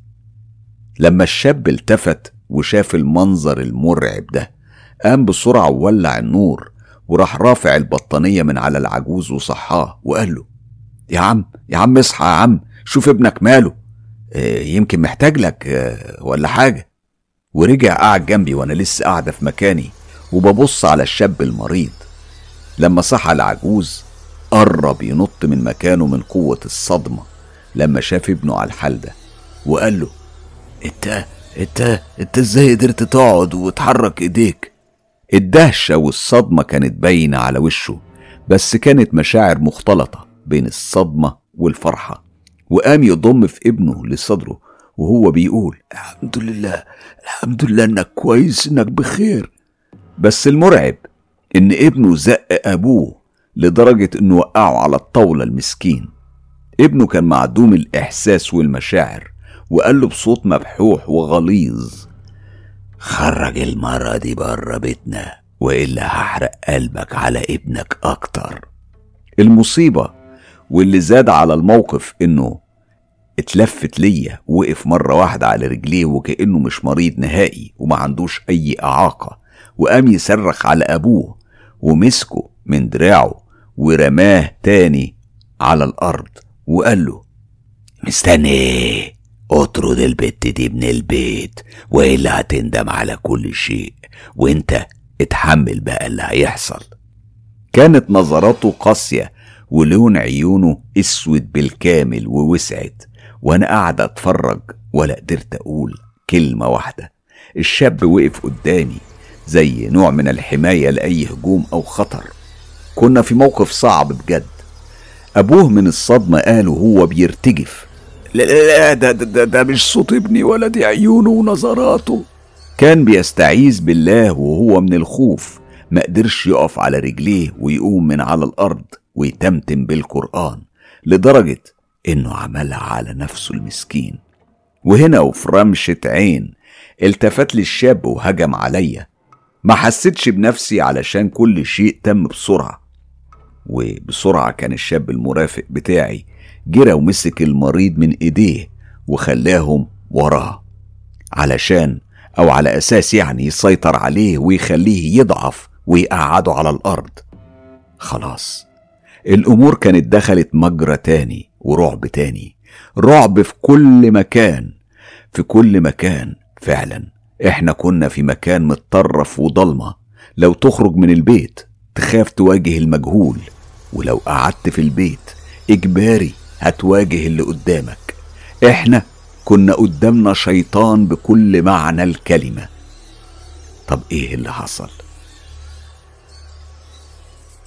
لما الشاب التفت وشاف المنظر المرعب ده قام بسرعة وولع النور وراح رافع البطانية من على العجوز وصحاه وقال له يا عم يا عم اصحى يا عم شوف ابنك ماله آه يمكن محتاج لك آه ولا حاجة. ورجع قعد جنبي وأنا لسه قاعدة في مكاني وببص على الشاب المريض. لما صحى العجوز قرب ينط من مكانه من قوة الصدمة لما شاف ابنه على الحال ده وقال له إنت إنت إنت إزاي قدرت تقعد وتحرك إيديك؟ الدهشة والصدمة كانت باينة على وشه بس كانت مشاعر مختلطة بين الصدمة والفرحة وقام يضم في ابنه لصدره وهو بيقول الحمد لله الحمد لله إنك كويس إنك بخير. بس المرعب إن ابنه زق أبوه لدرجة إنه وقعه على الطاولة المسكين. ابنه كان معدوم الإحساس والمشاعر وقال له بصوت مبحوح وغليظ خرج المرة دي بره بيتنا وإلا هحرق قلبك على ابنك أكتر. المصيبة واللي زاد على الموقف إنه اتلفت ليا وقف مرة واحدة على رجليه وكأنه مش مريض نهائي وما عندوش أي إعاقة وقام يصرخ على أبوه ومسكه من دراعه ورماه تاني على الأرض وقال له مستني اطرد البت دي من البيت وإلا هتندم على كل شيء وإنت اتحمل بقى اللي هيحصل. كانت نظراته قاسية ولون عيونه أسود بالكامل ووسعت وأنا قاعد أتفرج ولا قدرت أقول كلمة واحدة. الشاب وقف قدامي زي نوع من الحماية لأي هجوم أو خطر. كنا في موقف صعب بجد. أبوه من الصدمة قال وهو بيرتجف. لا لا ده, ده, ده مش صوت ابني ولا دي عيونه ونظراته. كان بيستعيذ بالله وهو من الخوف. ما قدرش يقف على رجليه ويقوم من على الأرض ويتمتم بالقرآن لدرجة إنه عملها على نفسه المسكين. وهنا وفي رمشة عين التفت لي الشاب وهجم عليا. ما حسيتش بنفسي علشان كل شيء تم بسرعة. وبسرعة كان الشاب المرافق بتاعي جرى ومسك المريض من إيديه وخلاهم وراه علشان أو على أساس يعني يسيطر عليه ويخليه يضعف ويقعده على الأرض. خلاص الأمور كانت دخلت مجرى تاني ورعب تاني رعب في كل مكان في كل مكان فعلا. إحنا كنا في مكان متطرف وضلمة. لو تخرج من البيت تخاف تواجه المجهول. ولو قعدت في البيت إجباري هتواجه اللي قدامك. إحنا كنا قدامنا شيطان بكل معنى الكلمة. طب إيه اللي حصل؟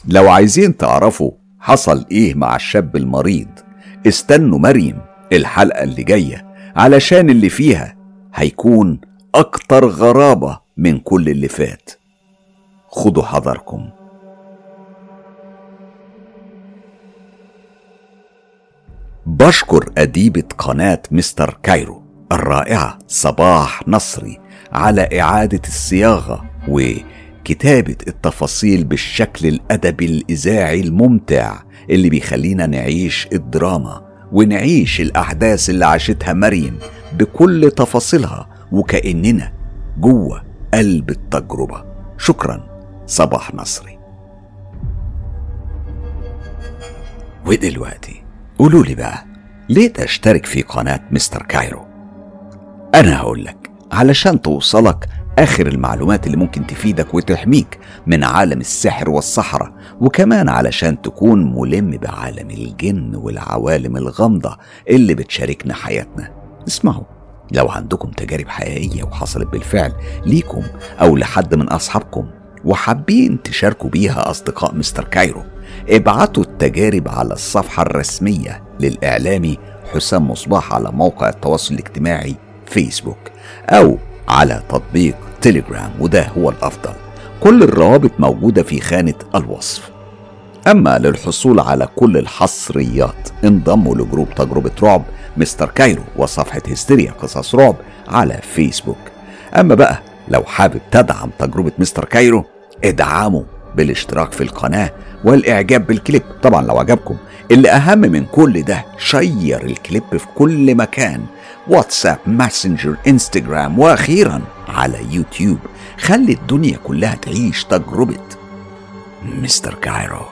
لو عايزين تعرفوا حصل إيه مع الشاب المريض استنوا مريم الحلقة اللي جاية علشان اللي فيها هيكون أكتر غرابة من كل اللي فات. خدوا حذركم. بشكر أديبة قناة مستر كايرو الرائعة صباح نصري على إعادة الصياغة وكتابة التفاصيل بالشكل الأدبي الإذاعي الممتع اللي بيخلينا نعيش الدراما ونعيش الأحداث اللي عاشتها مريم بكل تفاصيلها وكأننا جوه قلب التجربة. شكرا صباح نصري ودلوقتي قولوا لي بقى ليه تشترك في قناة مستر كايرو؟ أنا هقول لك علشان توصلك آخر المعلومات اللي ممكن تفيدك وتحميك من عالم السحر والسحرة وكمان علشان تكون ملم بعالم الجن والعوالم الغامضة اللي بتشاركنا حياتنا. اسمعوا لو عندكم تجارب حقيقية وحصلت بالفعل ليكم أو لحد من أصحابكم وحابين تشاركوا بيها أصدقاء مستر كايرو ابعتوا التجارب على الصفحة الرسمية للإعلامي حسام مصباح على موقع التواصل الاجتماعي فيسبوك أو على تطبيق تليجرام وده هو الأفضل. كل الروابط موجودة في خانة الوصف. أما للحصول على كل الحصريات انضموا ل group تجربة رعب مستر كايرو وصفحة هستيريا قصص رعب على فيسبوك. أما بقى لو حابب تدعم تجربة مستر كايرو ادعموا بالاشتراك في القناة والإعجاب بالكليب. طبعا لو عجبكم اللي أهم من كل ده share الكليب في كل مكان. واتساب ماسنجر إنستجرام وأخيرا على يوتيوب. خلي الدنيا كلها تعيش تجربة مستر كايرو.